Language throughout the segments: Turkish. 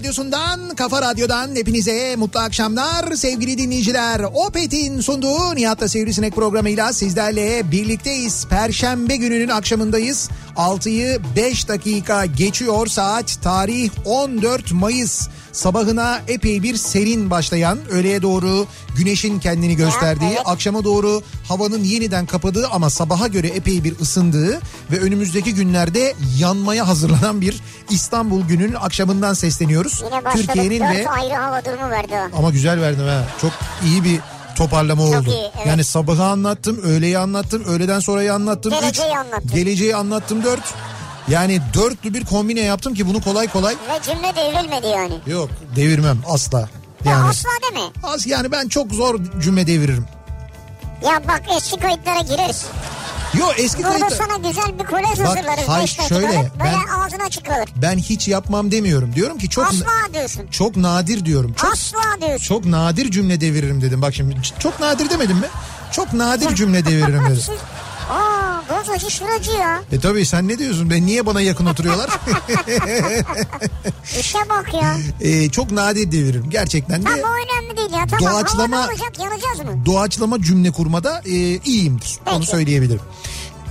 radyosundan, kafa radyodan hepinize mutlu akşamlar sevgili dinleyiciler. Opet'in sunduğu Nihat'la Sivrisinek programıyla sizlerle birlikteyiz. Perşembe gününün akşamındayız. 6'yı 5 dakika geçiyor saat. Tarih 14 Mayıs. Sabahına epey bir serin başlayan, öğleye doğru güneşin kendini gösterdiği, evet. akşama doğru havanın yeniden kapadığı ama sabaha göre epey bir ısındığı ve önümüzdeki günlerde yanmaya hazırlanan bir İstanbul gününün akşamından sesleniyoruz. Türkiye'nin ve ayrı hava durumu verdi o. ama güzel verdim ha. Çok iyi bir toparlama Çok oldu. iyi, evet. Yani sabahı anlattım, öğleyi anlattım, öğleden sonrayı anlattım. üç, Geleceği anlattın. Geleceği anlattım dört. Yani dörtlü bir kombine yaptım ki bunu kolay kolay Ve cümle devrilmedi yani. yok devirmem asla. Ya Yani asla deme. az yani ben çok zor cümle deviririm. Ya bak eski kayıtlara gireriz. Yo eski Burada kayıtlar sana güzel bir kolej Bak, hazırlarız. hayır, şöyle, Böyle ben- ağzına açık kalır. ben hiç yapmam demiyorum. Diyorum ki çok Asla diyorsun. çok nadir diyorum. Çok Asla diyorsun. çok nadir cümle deviririm dedim. Bak şimdi çok nadir demedim mi? Çok nadir cümle deviririm dedim. Aa bozacı şuracı ya. E tabii sen ne diyorsun? Ben niye bana yakın oturuyorlar? İşe bak ya. E, çok nadir deviririm gerçekten de. Tamam o önemli değil ya. Tamam Doğaçlama- olacak yanacağız mı? Doğaçlama cümle kurmada e, iyiyimdir. Onu Peki. söyleyebilirim.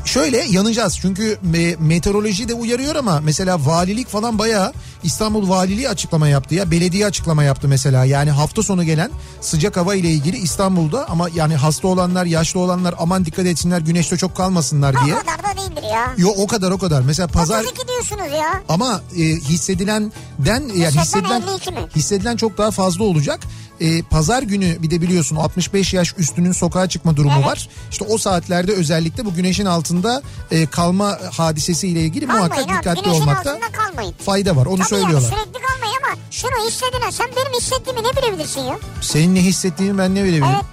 Şöyle yanacağız çünkü me- meteoroloji de uyarıyor ama mesela valilik falan bayağı İstanbul Valiliği açıklama yaptı ya belediye açıklama yaptı mesela yani hafta sonu gelen sıcak hava ile ilgili İstanbul'da ama yani hasta olanlar yaşlı olanlar aman dikkat etsinler güneşte çok kalmasınlar diye. O kadar da değildir ya. Yo o kadar o kadar mesela pazar 32 diyorsunuz ya. ama e, hissedilenden yani hissedilen 52 mi? hissedilen çok daha fazla olacak. E, pazar günü bir de biliyorsun 65 yaş üstünün sokağa çıkma durumu Evet. var. İşte o saatlerde özellikle bu güneşin altında e, kalma hadisesiyle ilgili muhakkak Kalmayın abi dikkatli olmakta fayda var. Onu söylüyorlar. yani sürekli kalmayın ama şunu hissedilen sen benim hissettiğimi ne bilebilirsin ya? Senin ne hissettiğini ben ne bilebilirim. Evet.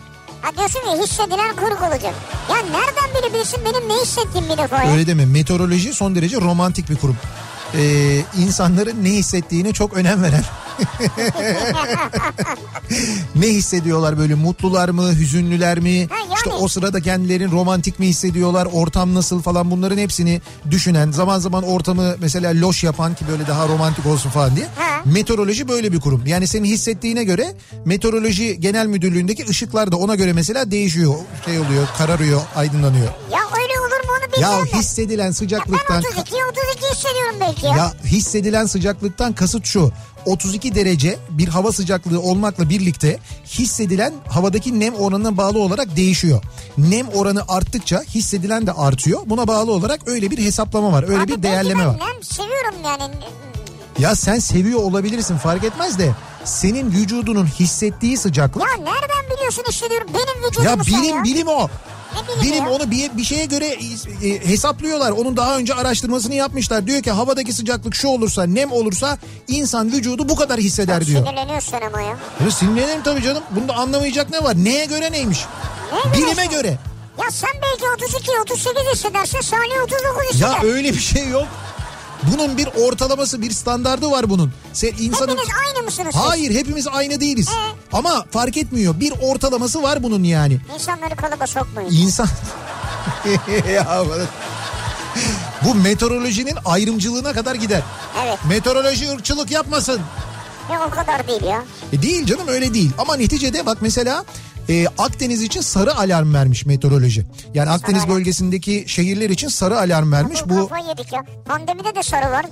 Ha diyorsun ya hissedilen kuruk olacak. Ya nereden bilebilirsin benim ne hissettiğimi bir defa ya? Öyle deme. Meteoroloji son derece romantik bir kurum. Ee, insanların ne hissettiğine çok önem veren. ne hissediyorlar böyle mutlular mı, hüzünlüler mi? Ha, yani. İşte o sırada kendilerini romantik mi hissediyorlar, ortam nasıl falan bunların hepsini düşünen, zaman zaman ortamı mesela loş yapan ki böyle daha romantik olsun falan diye. Ha. Meteoroloji böyle bir kurum. Yani senin hissettiğine göre meteoroloji genel müdürlüğündeki ışıklar da ona göre mesela değişiyor. Şey oluyor, kararıyor, aydınlanıyor. Ya öyle olur mu onu Ya ben. hissedilen Ben sıcaklıktan 32 32 hissediyorum belki ya. ya hissedilen sıcaklıktan kasıt şu. 32 derece bir hava sıcaklığı olmakla birlikte hissedilen havadaki nem oranına bağlı olarak değişiyor. Nem oranı arttıkça hissedilen de artıyor. Buna bağlı olarak öyle bir hesaplama var. Öyle Abi bir değerleme ben var. nem seviyorum yani. Ya sen seviyor olabilirsin fark etmez de senin vücudunun hissettiği sıcaklık Ya nereden biliyorsun hissediyorum benim vücudumu ya bilim ya. bilim o. Ya. onu bir, bir şeye göre e, hesaplıyorlar. Onun daha önce araştırmasını yapmışlar. Diyor ki havadaki sıcaklık şu olursa nem olursa insan vücudu bu kadar hisseder diyor. Sinirleniyorsun ama ya. Ya sinirlenirim tabii canım. Bunda anlamayacak ne var? Neye göre neymiş? Neye göre Bilime işte? göre. Ya sen belki 32, 38 hissedersin. Salih 39 hisseder. Ya öyle bir şey yok. Bunun bir ortalaması, bir standardı var bunun. Sen insanın Hepiniz aynı mısınız siz? Hayır, hepimiz aynı değiliz. Ee? Ama fark etmiyor. Bir ortalaması var bunun yani. İnsanları kalıba sokmayın. İnsan ya bu meteorolojinin ayrımcılığına kadar gider. Evet. Meteoroloji ırkçılık yapmasın. Ya o kadar değil ya. E değil canım öyle değil. Ama neticede bak mesela e, Akdeniz için sarı alarm vermiş meteoroloji. Yani Akdeniz alarm. bölgesindeki şehirler için sarı alarm vermiş. Bu Bu yedik ya. Pandemide de sarı var.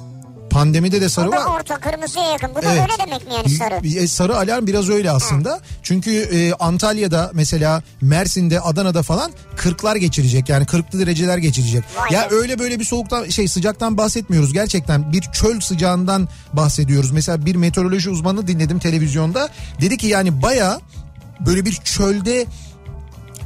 pandemide de sarı Bu da var. orta kırmızıya yakın. Bu da Evet. öyle demek mi yani sarı? E, Sarı alarm biraz öyle aslında. Çünkü e, Antalya'da mesela Mersin'de Adana'da falan 40'lar geçirecek. Yani 40'lı dereceler geçirecek. Vay ya be. öyle böyle bir soğuktan şey sıcaktan bahsetmiyoruz. Gerçekten bir çöl sıcağından bahsediyoruz. Mesela bir meteoroloji uzmanı dinledim televizyonda. Dedi ki yani baya böyle bir çölde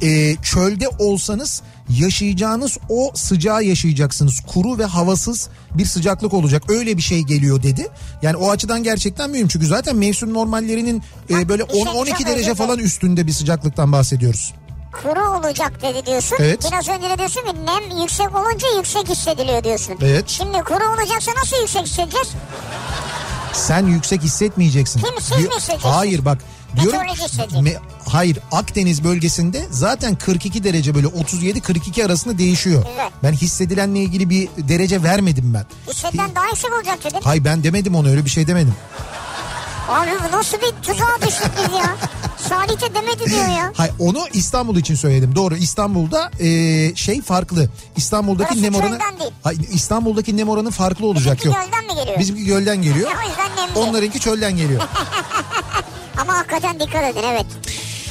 e, çölde olsanız yaşayacağınız o sıcağı yaşayacaksınız. Kuru ve havasız bir sıcaklık olacak. Öyle bir şey geliyor dedi. Yani o açıdan gerçekten mühim. Çünkü zaten mevsim normallerinin e, böyle bir şey 10-12 çok derece falan üstünde bir sıcaklıktan bahsediyoruz. Kuru olacak dedi diyorsun. Evet. Biraz önce de diyorsun ki nem yüksek olunca yüksek hissediliyor diyorsun. Evet. Şimdi kuru olacaksa nasıl yüksek hissedeceğiz? Sen yüksek hissetmeyeceksin. Kim, siz mi hissedeceksiniz? Hayır bak. Diyorum. Me- hayır Akdeniz bölgesinde zaten 42 derece böyle 37-42 arasında değişiyor. Güzel. Ben hissedilenle ilgili bir derece vermedim ben. Hissedilen daha yüksek olacak dedin. Hayır ben demedim onu öyle bir şey demedim. Abi bu nasıl bir tuzağa düştük biz ya? Salih de demedi diyor ya. Hayır onu İstanbul için söyledim. Doğru İstanbul'da e, şey farklı. İstanbul'daki Orası nem oranı. Hayır, İstanbul'daki nem oranı farklı olacak Bizimki yok. gölden mi geliyor? Bizimki gölden geliyor. O yüzden nemli. Onlarınki çölden geliyor. Ama hakikaten dikkat edin evet.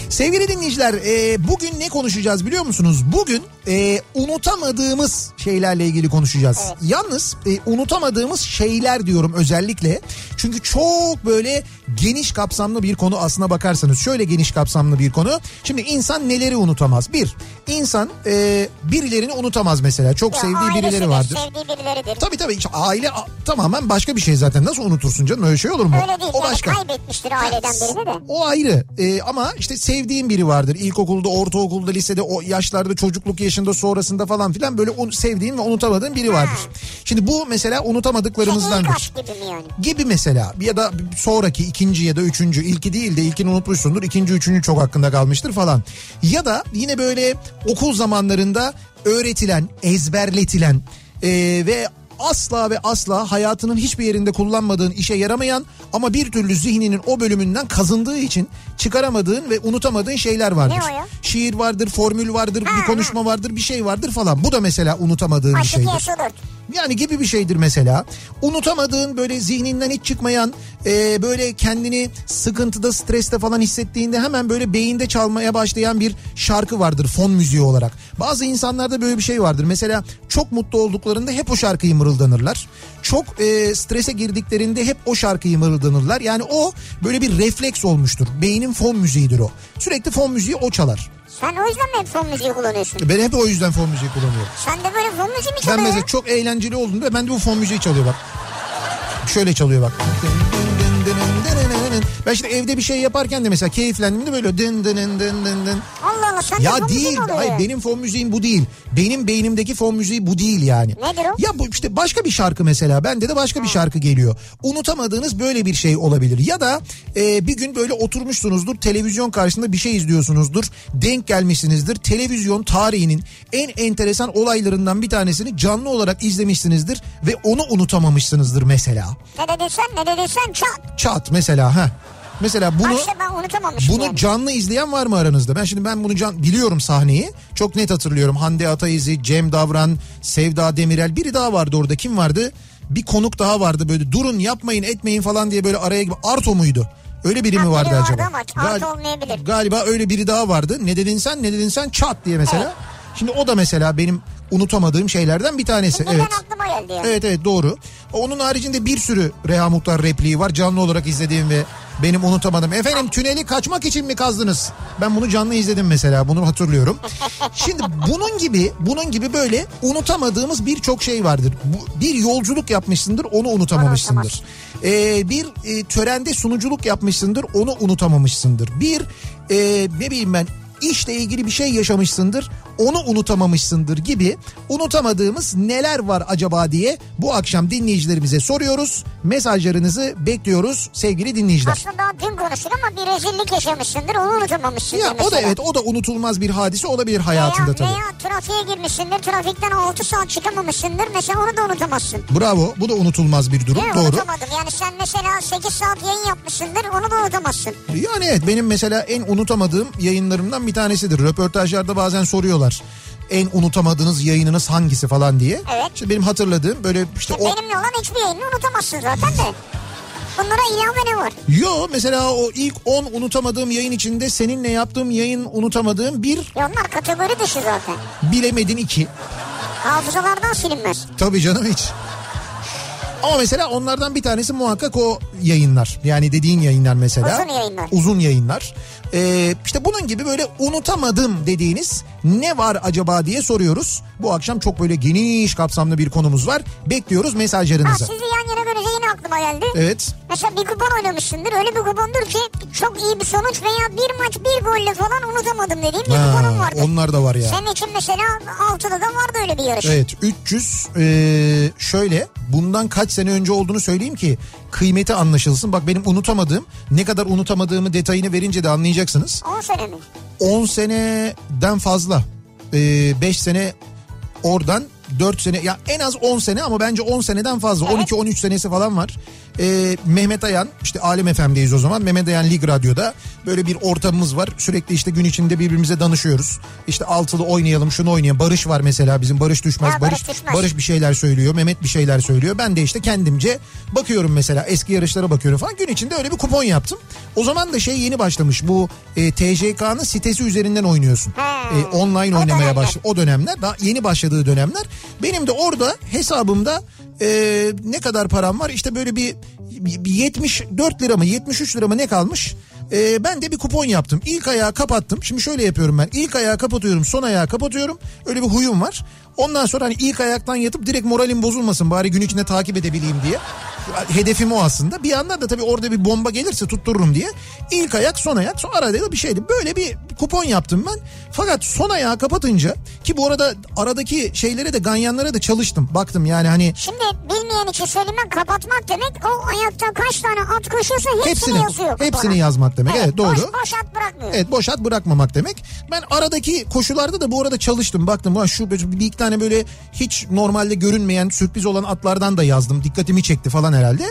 Sevgili dinleyiciler e, bugün ne konuşacağız biliyor musunuz? Bugün e, unutamadığımız şeylerle ilgili konuşacağız. Evet. Yalnız e, unutamadığımız şeyler diyorum özellikle. Çünkü çok böyle geniş kapsamlı bir konu aslına bakarsanız. Şöyle geniş kapsamlı bir konu. Şimdi insan neleri unutamaz? Bir, insan e, birilerini unutamaz mesela. Çok Ya sevdiği birileri vardır. Sevdiği birileridir. Tabii tabii işte aile a- tamamen başka bir şey zaten. Nasıl unutursun canım öyle şey olur mu? Öyle değil. O yani başka. kaybetmiştir aileden birini de. O ayrı Ee, ama işte sevdiğin biri vardır. İlkokulda, ortaokulda, lisede o yaşlarda çocukluk yaşında sonrasında falan filan böyle un- sevdiğin ve unutamadığın biri vardır. Şimdi bu mesela Şey, unutamadıklarımızdandır. aşk gibi mi yani? Gibi mesela ya da sonraki ikinci ya da üçüncü ilki değil de ilkini unutmuşsundur ikinci üçüncü çok hakkında kalmıştır falan. Ya da yine böyle okul zamanlarında öğretilen ezberletilen e, ve asla ve asla hayatının hiçbir yerinde kullanmadığın işe yaramayan ama bir türlü zihninin o bölümünden kazındığı için çıkaramadığın ve unutamadığın şeyler vardır. Ne o ya? Şiir vardır, formül vardır, Ha, bir konuşma vardır, bir şey vardır falan. Bu da mesela unutamadığın bir Açık şeydir. yaş olur. Yani gibi bir şeydir mesela. Unutamadığın böyle zihninden hiç çıkmayan e, böyle kendini sıkıntıda streste falan hissettiğinde hemen böyle beyinde çalmaya başlayan bir şarkı vardır fon müziği olarak. Bazı insanlarda böyle bir şey vardır. Mesela çok mutlu olduklarında hep o şarkıyı mırıldanırlar. Çok e, strese girdiklerinde hep o şarkıyı mırıldanırlar. Yani o böyle bir refleks olmuştur. Beynin fon müziğidir o. Sürekli fon müziği o çalar. Sen o yüzden mi hep fon müziği kullanıyorsun? Ben hep o yüzden fon müziği kullanıyorum. Sen de böyle fon müziği mi Ben çalıyorsun? mesela çok eğlenceli olduğunda ben de bu fon müziği çalıyor bak. Şöyle çalıyor bak. Ben işte evde bir şey yaparken de mesela keyiflendiğimde böyle dın dın dın dın dın dın. Allah Allah sen de Ya müziği değil. Hayır benim fon müziğim bu değil. Benim beynimdeki fon müziği bu değil yani. Nedir o? Ya bu işte başka bir şarkı mesela. Bende de başka bir şarkı geliyor. Unutamadığınız böyle bir şey olabilir. Ya da e, bir gün böyle oturmuşsunuzdur. Televizyon karşısında bir şey izliyorsunuzdur. Denk gelmişsinizdir. Televizyon tarihinin en enteresan olaylarından bir tanesini canlı olarak izlemişsinizdir. Ve onu unutamamışsınızdır mesela. Ne dedin sen ne dedin sen çat. Çat mesela ha. Mesela bunu... İşte Bunu yani. canlı izleyen var mı aranızda? Ben şimdi ben bunu can biliyorum sahneyi. Çok net hatırlıyorum. Hande Ataizi, Cem Davran, Sevda Demirel. Biri daha vardı orada. Kim vardı? Bir konuk daha vardı böyle durun yapmayın etmeyin falan diye böyle araya gibi. Arto muydu? Öyle biri Ha, mi vardı biri vardı acaba? ama Arto olmayabilir. Galiba öyle biri daha vardı. Ne dedin sen ne dedin sen çat diye mesela. Evet. Şimdi o da mesela benim unutamadığım şeylerden bir tanesi. Şimdi evet. aklıma geldi yani. Evet evet doğru. Onun haricinde bir sürü Reha Muhtar repliği var. Canlı olarak izlediğim ve Benim unutamadım. Efendim tüneli kaçmak için mi kazdınız? Ben bunu canlı izledim mesela. Bunu hatırlıyorum. Şimdi bunun gibi bunun gibi böyle unutamadığımız birçok şey vardır. Bir yolculuk yapmışsındır onu unutamamışsındır. Ee, bir e, törende sunuculuk yapmışsındır onu unutamamışsındır. Bir e, ne bileyim ben işle ilgili bir şey yaşamışsındır onu unutamamışsındır gibi unutamadığımız neler var acaba diye bu akşam dinleyicilerimize soruyoruz. Mesajlarınızı bekliyoruz sevgili dinleyiciler. Aslında daha dün konuştuk ama bir rezillik yaşamışsındır onu unutamamışsındır Ya o da evet o da unutulmaz bir hadise olabilir hayatında veya, tabii. Veya trafiğe girmişsindir trafikten 6 saat çıkamamışsındır mesela onu da unutamazsın. Bravo bu da unutulmaz bir durum Değil doğru. Unutamadım yani sen mesela 8 saat yayın yapmışsındır onu da unutamazsın. Yani evet benim mesela en unutamadığım yayınlarımdan bir tanesidir. Röportajlarda bazen soruyorlar. En unutamadığınız yayınınız hangisi falan diye. Evet. İşte benim hatırladığım böyle işte o... Benimle olan hiçbir yayını unutamazsın zaten de. Bunlara ilave ne var? Yo mesela o ilk 10 unutamadığım yayın içinde seninle yaptığım yayın unutamadığım bir Ya onlar kategori dışı zaten. bilemedin iki. Hafızalardan silinmez. Tabii canım hiç. Ama mesela onlardan bir tanesi muhakkak o yayınlar. Yani dediğin yayınlar mesela. Uzun yayınlar. Uzun yayınlar. Ee, işte bunun gibi böyle unutamadım dediğiniz ne var acaba diye soruyoruz. Bu akşam çok böyle geniş kapsamlı bir konumuz var. Bekliyoruz Ha mesajlarınızı. sizi yan yana görünce yine aklıma geldi. Evet. Mesela bir kupon oynamışsındır. Öyle bir kupondur ki çok iyi bir sonuç veya bir maç bir golle falan unutamadım dediğim bir Ha, kuponum vardı. onlar da var ya. Senin için mesela altıda da vardı öyle bir yarış. Evet 300 ee, şöyle bundan kaç sene önce olduğunu söyleyeyim ki kıymeti anlaşılsın. Bak benim unutamadığım ne kadar unutamadığımı detayını verince de anlayacaksınız. 10 sene mi? 10 seneden fazla. 5 sene oradan 4 sene ya en az 10 sene ama bence 10 seneden fazla. Evet. 12-13 senesi falan var. Ee, Mehmet Ayan işte Alem FM'deyiz o zaman. Mehmet Ayan Lig Radyo'da böyle bir ortamımız var. Sürekli işte gün içinde birbirimize danışıyoruz. İşte altılı oynayalım şunu oynayalım. Barış var mesela bizim Barış Düşmez. Ha, Barış Barış. Barış bir şeyler söylüyor. Mehmet bir şeyler söylüyor. Ben de işte kendimce bakıyorum mesela eski yarışlara bakıyorum falan. Gün içinde öyle bir kupon yaptım. O zaman da şey yeni başlamış. Bu e, TJK'nın sitesi üzerinden oynuyorsun. Ha. E, online O oynamaya başladı. O dönemler daha yeni başladığı dönemler. Benim de orada hesabımda e, ne kadar param var? İşte böyle bir, bir 74 lira mı 73 lira mı ne kalmış? E, ben de bir kupon yaptım. İlk ayağı kapattım. Şimdi şöyle yapıyorum ben. İlk ayağı kapatıyorum, son ayağı kapatıyorum. Öyle bir huyum var. Ondan sonra hani ilk ayaktan yatıp direkt moralim bozulmasın bari gün içinde takip edebileyim diye. Hedefim o aslında. Bir yandan da tabii orada bir bomba gelirse tuttururum diye. İlk ayak son ayak son arada da bir şeydi. Böyle bir kupon yaptım ben. Fakat son ayağı kapatınca ki bu arada aradaki şeylere de ganyanlara da çalıştım. Baktım yani hani Şimdi bilmeyen için söylemem kapatmak demek o ayakta kaç tane at koşuyorsa hepsini, hepsini yazıyor. kupona. hepsini yazmak demek. Evet, doğru. Boş, boş at bırakmıyor. Evet boş at bırakmamak demek. Ben aradaki koşularda da bu arada çalıştım. Baktım şu bir iki tane böyle hiç normalde görünmeyen sürpriz olan atlardan da yazdım. Dikkatimi çekti falan herhalde.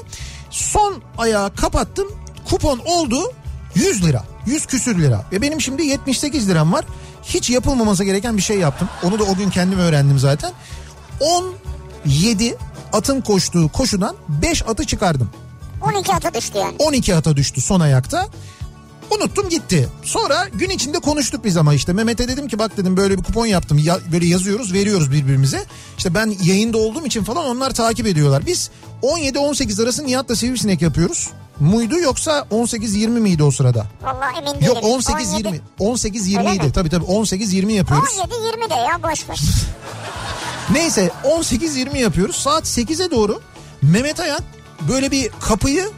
Son ayağı kapattım. Kupon oldu 100 lira. 100 küsür lira. Ve benim şimdi 78 liram var. Hiç yapılmaması gereken bir şey yaptım. Onu da o gün kendim öğrendim zaten. 17 atın koştuğu koşudan 5 atı çıkardım. 12 ata düştü yani. 12 ata düştü son ayakta. Unuttum gitti. Sonra gün içinde konuştuk biz ama işte Mehmet'e dedim ki bak dedim böyle bir kupon yaptım. Ya, böyle yazıyoruz veriyoruz birbirimize. İşte ben yayında olduğum için falan onlar takip ediyorlar. Biz 17-18 arası Nihat'la Sivrisinek yapıyoruz. Muydu yoksa 18-20 miydi o sırada? Vallahi emin değilim. Yok 18-20. 18-20 Öyle idi. Tabii tabii 18-20 yapıyoruz. 17-20 de ya boş ver. Neyse 18-20 yapıyoruz. Saat 8'e doğru Mehmet Ayan böyle bir kapıyı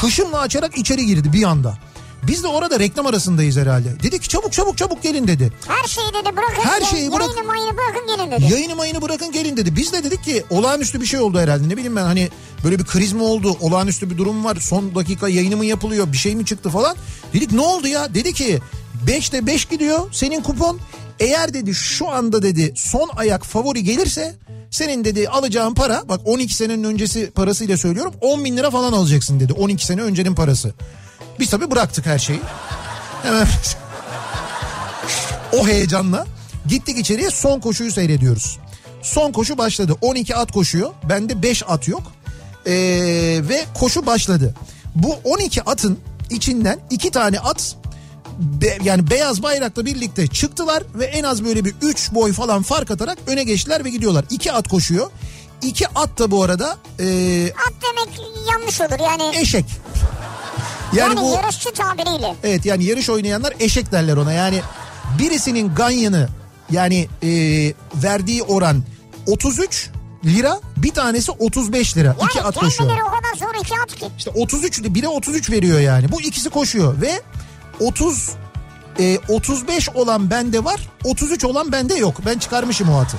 hışımla açarak içeri girdi bir anda. Biz de orada reklam arasındayız herhalde. Dedi ki çabuk çabuk çabuk gelin dedi. Her şeyi dedi bırakın. Her şeyi bırak- Yayını mayını bırakın gelin dedi. Yayını mayını bırakın gelin dedi. Biz de dedik ki olağanüstü bir şey oldu herhalde. Ne bileyim ben hani böyle bir kriz mi oldu? Olağanüstü bir durum var. Son dakika yayını mı yapılıyor? Bir şey mi çıktı falan? Dedik ne oldu ya? Dedi ki 5'te 5 gidiyor senin kupon. Eğer dedi şu anda dedi son ayak favori gelirse senin dedi alacağın para bak 12 senenin öncesi parasıyla söylüyorum 10 bin lira falan alacaksın dedi 12 sene öncenin parası. Biz tabii bıraktık her şeyi. Hemen o heyecanla gittik içeriye son koşuyu seyrediyoruz. Son koşu başladı. 12 at koşuyor. Bende 5 at yok. Ee, ve koşu başladı. Bu 12 atın içinden 2 tane at be- yani beyaz bayrakla birlikte çıktılar ve en az böyle bir 3 boy falan fark atarak öne geçtiler ve gidiyorlar. 2 at koşuyor. 2 at da bu arada ee, At demek yanlış olur yani. eşek. Yani, bu yarışçı tabiriyle. evet yani yarış oynayanlar eşek derler ona. Yani birisinin ganyanı yani e, verdiği oran 33 lira bir tanesi 35 lira. Yani iki at koşuyor. gelmeleri o kadar zor iki at ki. İşte 33 biri 33 veriyor yani. Bu ikisi koşuyor ve 30 e, 35 olan bende var. 33 olan bende yok. Ben çıkarmışım o atı.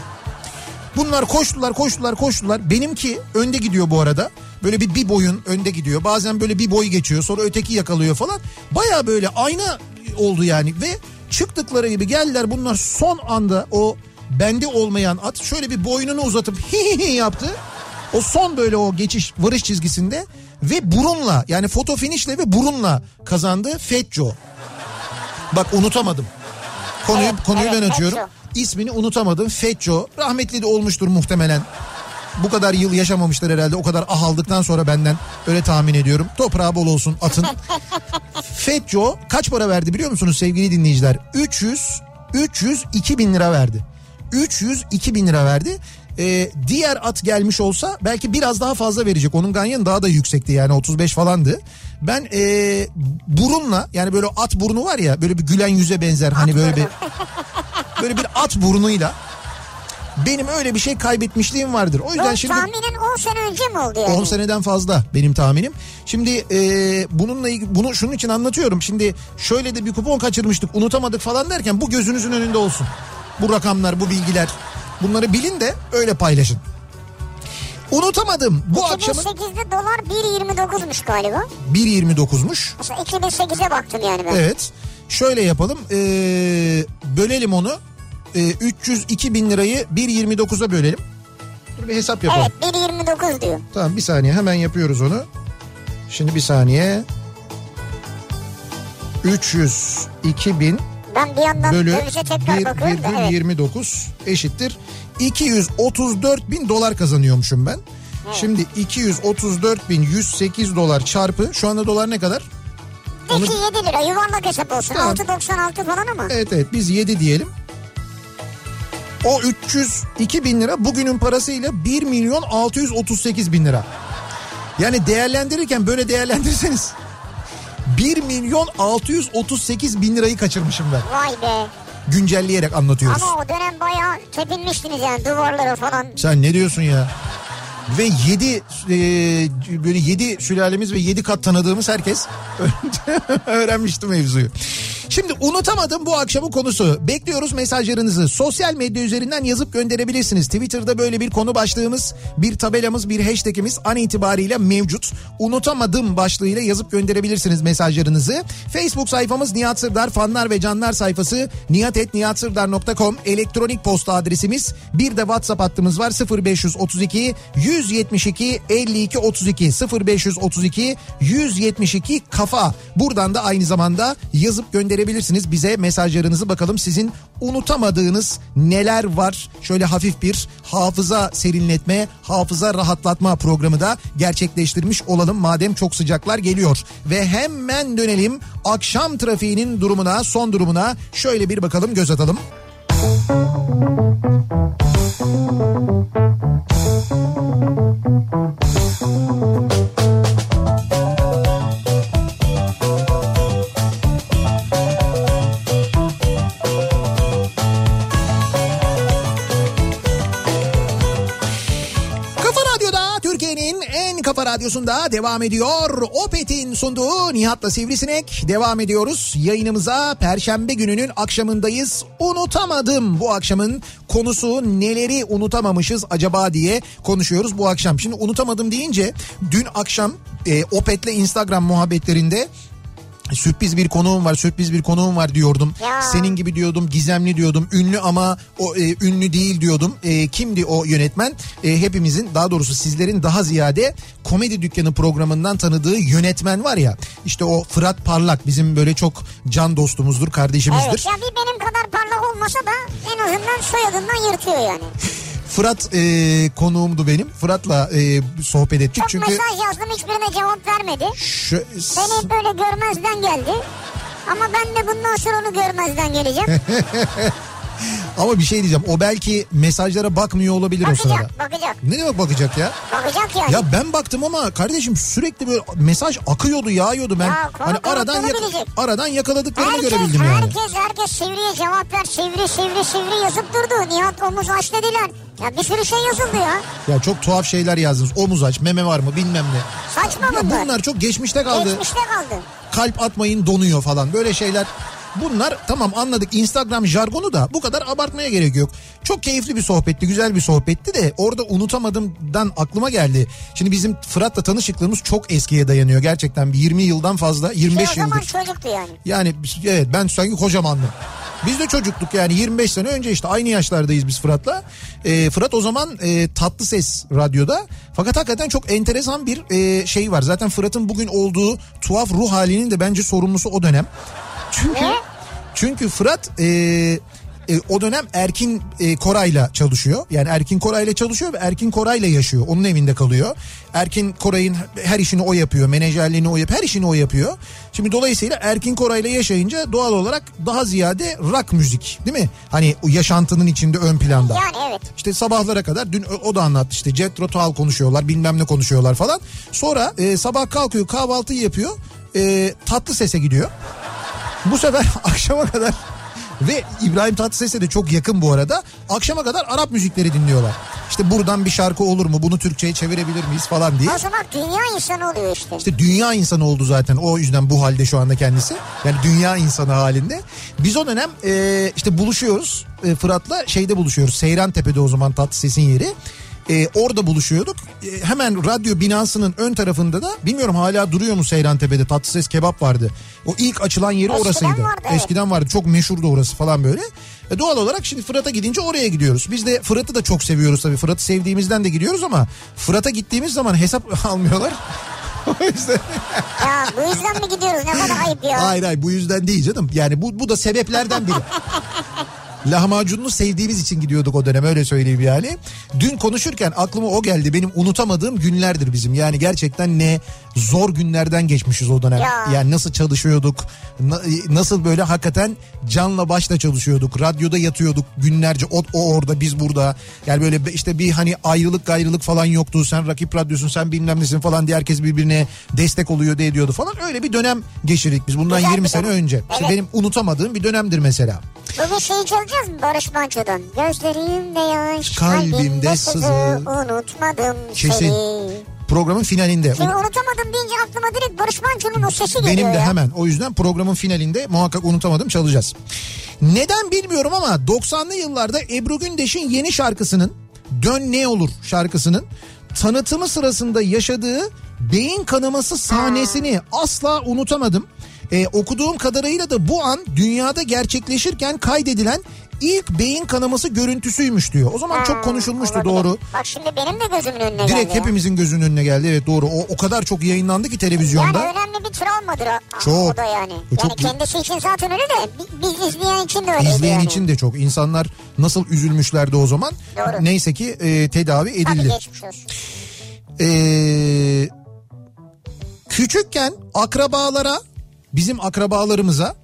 Bunlar koştular koştular koştular. Benimki önde gidiyor bu arada. Böyle bir bir boyun önde gidiyor. Bazen böyle bir boy geçiyor sonra öteki yakalıyor falan. Baya böyle ayna oldu yani ve çıktıkları gibi geldiler bunlar son anda o bende olmayan at şöyle bir boynunu uzatıp hi hi hi yaptı. O son böyle o geçiş varış çizgisinde ve burunla yani foto finişle ve burunla kazandı Fetco. Bak unutamadım. Konuyu Evet, konuyu evet, ben açıyorum. Fetco. İsmini unutamadım. Fetco. Rahmetli de olmuştur muhtemelen. Bu kadar yıl yaşamamışlar herhalde. O kadar ah aldıktan sonra benden öyle tahmin ediyorum. Toprağı bol olsun atın. Fetco kaç para verdi biliyor musunuz sevgili dinleyiciler? 300 302 bin lira verdi. 302 bin lira verdi. Ee, diğer at gelmiş olsa belki biraz daha fazla verecek. Onun ganyanı daha da yüksekti yani 35 falandı. Ben ee, burunla yani böyle at burnu var ya böyle bir gülen yüze benzer hani böyle bir böyle bir at burnuyla benim öyle bir şey kaybetmişliğim vardır. O yüzden Bu şimdi tahminin 10 sene önce mi oldu yani? 10 seneden fazla benim tahminim. Şimdi e, bununla ilgili bunu şunun için anlatıyorum. Şimdi şöyle de bir kupon kaçırmıştık, unutamadık falan derken bu gözünüzün önünde olsun. Bu rakamlar, bu bilgiler. Bunları bilin de öyle paylaşın. Unutamadım. Bu akşamın 2008'de dolar 1.29'muş galiba. 1.29'muş. Mesela 2008'e baktım yani ben. Evet. Şöyle yapalım. e, bölelim onu. E, 302 bin lirayı 1.29'a bölelim. Dur bir hesap yapalım. Evet 1.29 diyor. Tamam bir saniye hemen yapıyoruz onu. Şimdi bir saniye. 302 bin Ben bir yandan bölü dövize tekrar bakıyorum da evet. 1,29 eşittir. 234 bin dolar kazanıyormuşum ben. Şimdi 234 bin 108 dolar çarpı şu anda dolar ne kadar? Onu- Peki 7 lira yuvarlak hesap olsun. Tamam. 6.96 falan ama. Evet evet biz 7 diyelim. O 302 bin lira bugünün parasıyla 1 milyon 638 bin lira. Yani değerlendirirken böyle değerlendirirseniz 1 milyon 638 bin lirayı kaçırmışım ben. Vay be. Güncelleyerek anlatıyoruz. Ama o dönem bayağı tepinmiştiniz yani duvarlara falan. Sen ne diyorsun ya? Ve 7 böyle 7 sülalemiz ve 7 kat tanıdığımız herkes öğrenmişti mevzuyu. Şimdi unutamadım bu akşamın konusu. Bekliyoruz mesajlarınızı. Sosyal medya üzerinden yazıp gönderebilirsiniz. Twitter'da böyle bir konu başlığımız, bir tabelamız, bir hashtagimiz an itibariyle mevcut. Unutamadım başlığıyla yazıp gönderebilirsiniz mesajlarınızı. Facebook sayfamız Nihat Sırdar fanlar ve canlar sayfası nihatetnihatsırdar.com elektronik posta adresimiz. Bir de WhatsApp hattımız var 0532 172 52 32 0532 172 kafa. Buradan da aynı zamanda yazıp gönderebilirsiniz bize mesajlarınızı bakalım sizin unutamadığınız neler var? Şöyle hafif bir hafıza serinletme, hafıza rahatlatma programı da gerçekleştirmiş olalım madem çok sıcaklar geliyor. Ve hemen dönelim akşam trafiğinin durumuna, son durumuna şöyle bir bakalım göz atalım. Kafa radyosunda devam ediyor. Opet'in sunduğu Nihat'la Sivrisinek devam ediyoruz. Yayınımıza Perşembe gününün akşamındayız. Unutamadım bu akşamın konusu neleri unutamamışız acaba diye konuşuyoruz bu akşam. Şimdi unutamadım deyince dün akşam e, Opet'le Instagram muhabbetlerinde Sürpriz bir konuğum var, sürpriz bir konuğum var diyordum. Ya. Senin gibi diyordum, gizemli diyordum, ünlü ama o e, ünlü değil diyordum. E, kimdi o yönetmen? E, hepimizin, daha doğrusu sizlerin daha ziyade komedi dükkanı programından tanıdığı yönetmen var ya. İşte o Fırat Parlak bizim böyle çok can dostumuzdur, kardeşimizdir. Evet ya bir benim kadar parlak olmasa da en azından soyadından yırtıyor yani. Fırat e, konuğumdu benim. Fırat'la e, sohbet ettik Çok çünkü mesaj yazdım hiçbirine cevap vermedi. şu, Beni hep böyle görmezden geldi. Ama ben de bundan sonra onu görmezden geleceğim. Ama bir şey diyeceğim. O belki mesajlara bakmıyor olabilir o sırada. Bakacak bakacak. Ne demek bakacak ya? Bakacak yani. Ya ben baktım ama kardeşim sürekli böyle mesaj akıyordu, yağıyordu ben. Ya, hani aradan yak- bilecek. aradan yakaladıklarımı Herkes, görebildim yani. herkes, herkes Sivri'ye cevap ver. Sivri, Sivri, Sivri yazıp durdu. Nihat omuz aç dediler. Ya bir sürü şey yazıldı ya. Ya çok tuhaf şeyler yazdınız. Omuz aç, meme var mı bilmem ne. Saçma Ya bunlar. bunlar çok geçmişte kaldı. Geçmişte kaldı. Kalp atmayın donuyor falan böyle şeyler. Bunlar tamam anladık Instagram jargonu da bu kadar abartmaya gerek yok. Çok keyifli bir sohbetti, güzel bir sohbetti de orada unutamadığımdan aklıma geldi. Şimdi bizim Fırat'la tanışıklığımız çok eskiye dayanıyor gerçekten. Bir 20 yıldan fazla, 25 Şey, o zaman yıldır. çocuktu yani. Yani evet ben sanki kocamandım. Biz de çocuktuk yani 25 sene önce işte aynı yaşlardayız biz Fırat'la. Ee, Fırat o zaman e, Tatlı Ses radyoda. Fakat hakikaten çok enteresan bir e, şey var. Zaten Fırat'ın bugün olduğu tuhaf ruh halinin de bence sorumlusu o dönem. Çünkü Ne? çünkü Fırat e, e, o dönem Erkin e, Koray'la çalışıyor. Yani Erkin Koray'la çalışıyor ve Erkin Koray'la yaşıyor. Onun evinde kalıyor. Erkin Koray'ın her işini o yapıyor. Menajerliğini o yapıyor. Her işini o yapıyor. Şimdi dolayısıyla Erkin Koray'la yaşayınca doğal olarak daha ziyade rock müzik değil mi? Hani o yaşantının içinde ön planda. Yani evet. İşte sabahlara kadar dün o da anlattı işte Jethro Tull konuşuyorlar bilmem ne konuşuyorlar falan. Sonra e, sabah kalkıyor kahvaltıyı yapıyor e, tatlı sese gidiyor. Bu sefer akşama kadar ve İbrahim Tatlıses'e de çok yakın bu arada. Akşama kadar Arap müzikleri dinliyorlar. İşte buradan bir şarkı olur mu bunu Türkçe'ye çevirebilir miyiz falan diye. O zaman dünya insanı oluyor işte. İşte dünya insanı oldu zaten o yüzden bu halde şu anda kendisi. Yani dünya insanı halinde. Biz o dönem e, işte buluşuyoruz e, Fırat'la şeyde buluşuyoruz. Seyran Tepe'de o zaman Tatlıses'in yeri. E, orada buluşuyorduk. E, hemen radyo binasının ön tarafında da bilmiyorum hala duruyor mu Seyran Tepe'de Tatlıses kebap vardı. O ilk açılan yeri Eskiden orasıydı. vardı, evet. Eskiden vardı çok meşhurdu orası falan böyle. E, doğal olarak şimdi Fırat'a gidince oraya gidiyoruz. Biz de Fırat'ı da çok seviyoruz tabii. Fırat'ı sevdiğimizden de gidiyoruz ama Fırat'a gittiğimiz zaman hesap almıyorlar. o yüzden Ya bu yüzden mi gidiyoruz ne kadar ayıp ya. Hayır hayır bu yüzden değil canım. Yani bu, bu da sebeplerden biri. Lahmacununu sevdiğimiz için gidiyorduk o dönem öyle söyleyeyim yani. Dün konuşurken aklıma o geldi. Benim unutamadığım günlerdir bizim. Yani gerçekten ne zor günlerden geçmişiz o dönem. Ya. Yani nasıl çalışıyorduk. na- nasıl böyle hakikaten canla başla çalışıyorduk. Radyoda yatıyorduk günlerce. O, o orada biz burada. Yani böyle işte bir hani ayrılık gayrılık falan yoktu. Sen rakip radyosun sen bilmem nesin falan diye herkes birbirine destek oluyor diye diyordu falan. Öyle bir dönem geçirdik biz bundan Güzel 20 bir sene dönem. önce. İşte Evet. benim unutamadığım bir dönemdir mesela. Bugün şeyi çalacağız mı Barış Manço'dan? Gözlerimde yaş, Kalbimde kalbimde sızı, unutmadım Kesin. seni. Programın finalinde. Şimdi unutamadım deyince aklıma direkt Barış Manço'nun o sesi geliyor Benim de ya. hemen o yüzden programın finalinde muhakkak unutamadım çalacağız. Neden bilmiyorum ama 90'lı yıllarda Ebru Gündeş'in yeni şarkısının Dön Ne Olur şarkısının tanıtımı sırasında yaşadığı beyin kanaması sahnesini asla unutamadım. Ee, okuduğum kadarıyla da bu an dünyada gerçekleşirken kaydedilen ilk beyin kanaması görüntüsüymüş diyor. O zaman çok Ha, konuşulmuştu olabilir. doğru. Bak şimdi benim de gözümün önüne geldi. Direkt hepimizin gözünün önüne geldi evet doğru. O, o kadar çok yayınlandı ki televizyonda. Yani önemli bir travmadır o, Çok. o da yani. E, çok- Yani kendisi için zaten öyle de bi- biz izleyen için de öyleydi İzleyen yani. için de çok. İnsanlar nasıl üzülmüşlerdi o zaman. Doğru. Neyse ki e, tedavi Tabii edildi. geçmiş olsun. Ee, küçükken akrabalara, bizim akrabalarımıza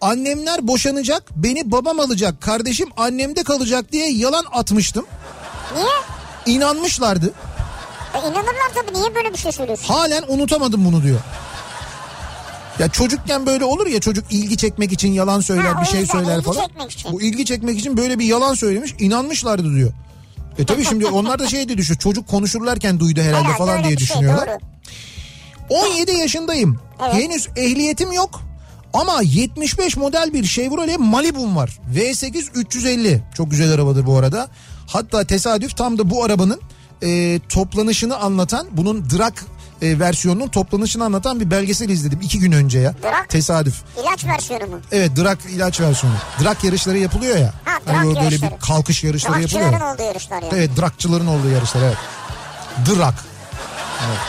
annemler boşanacak, beni babam alacak, kardeşim annemde kalacak diye yalan atmıştım. Niye? İnanmışlardı. E, inanırlar tabii niye böyle bir şey söylüyorsun? Halen unutamadım bunu diyor. Ya çocukken böyle olur ya çocuk ilgi çekmek için yalan söyler Ha, bir şey yüzden söyler ilgi falan. çekmek için. Bu ilgi çekmek için böyle bir yalan söylemiş inanmışlardı diyor. E tabii şimdi onlar da şey diye düşün çocuk konuşurlarken duydu herhalde, Herhalde falan diye şey, düşünüyorlar. doğru. 17 yaşındayım. Evet. Henüz ehliyetim yok. Ama 75 model bir Chevrolet Malibu'm var. V8 350. Çok güzel arabadır bu arada. Hatta tesadüf tam da bu arabanın e, toplanışını anlatan bunun drag e, versiyonunun toplanışını anlatan bir belgesel izledim iki gün önce ya. Drag? Tesadüf. İlaç versiyonu mu? Evet drag ilaç versiyonu. Drag yarışları yapılıyor ya. Ha, Hani drag böyle yarışları. bir kalkış yarışları yapılıyor. Rockçıların ya. olduğu yarışlar yani. Evet dragçıların olduğu yarışlar evet. Drag.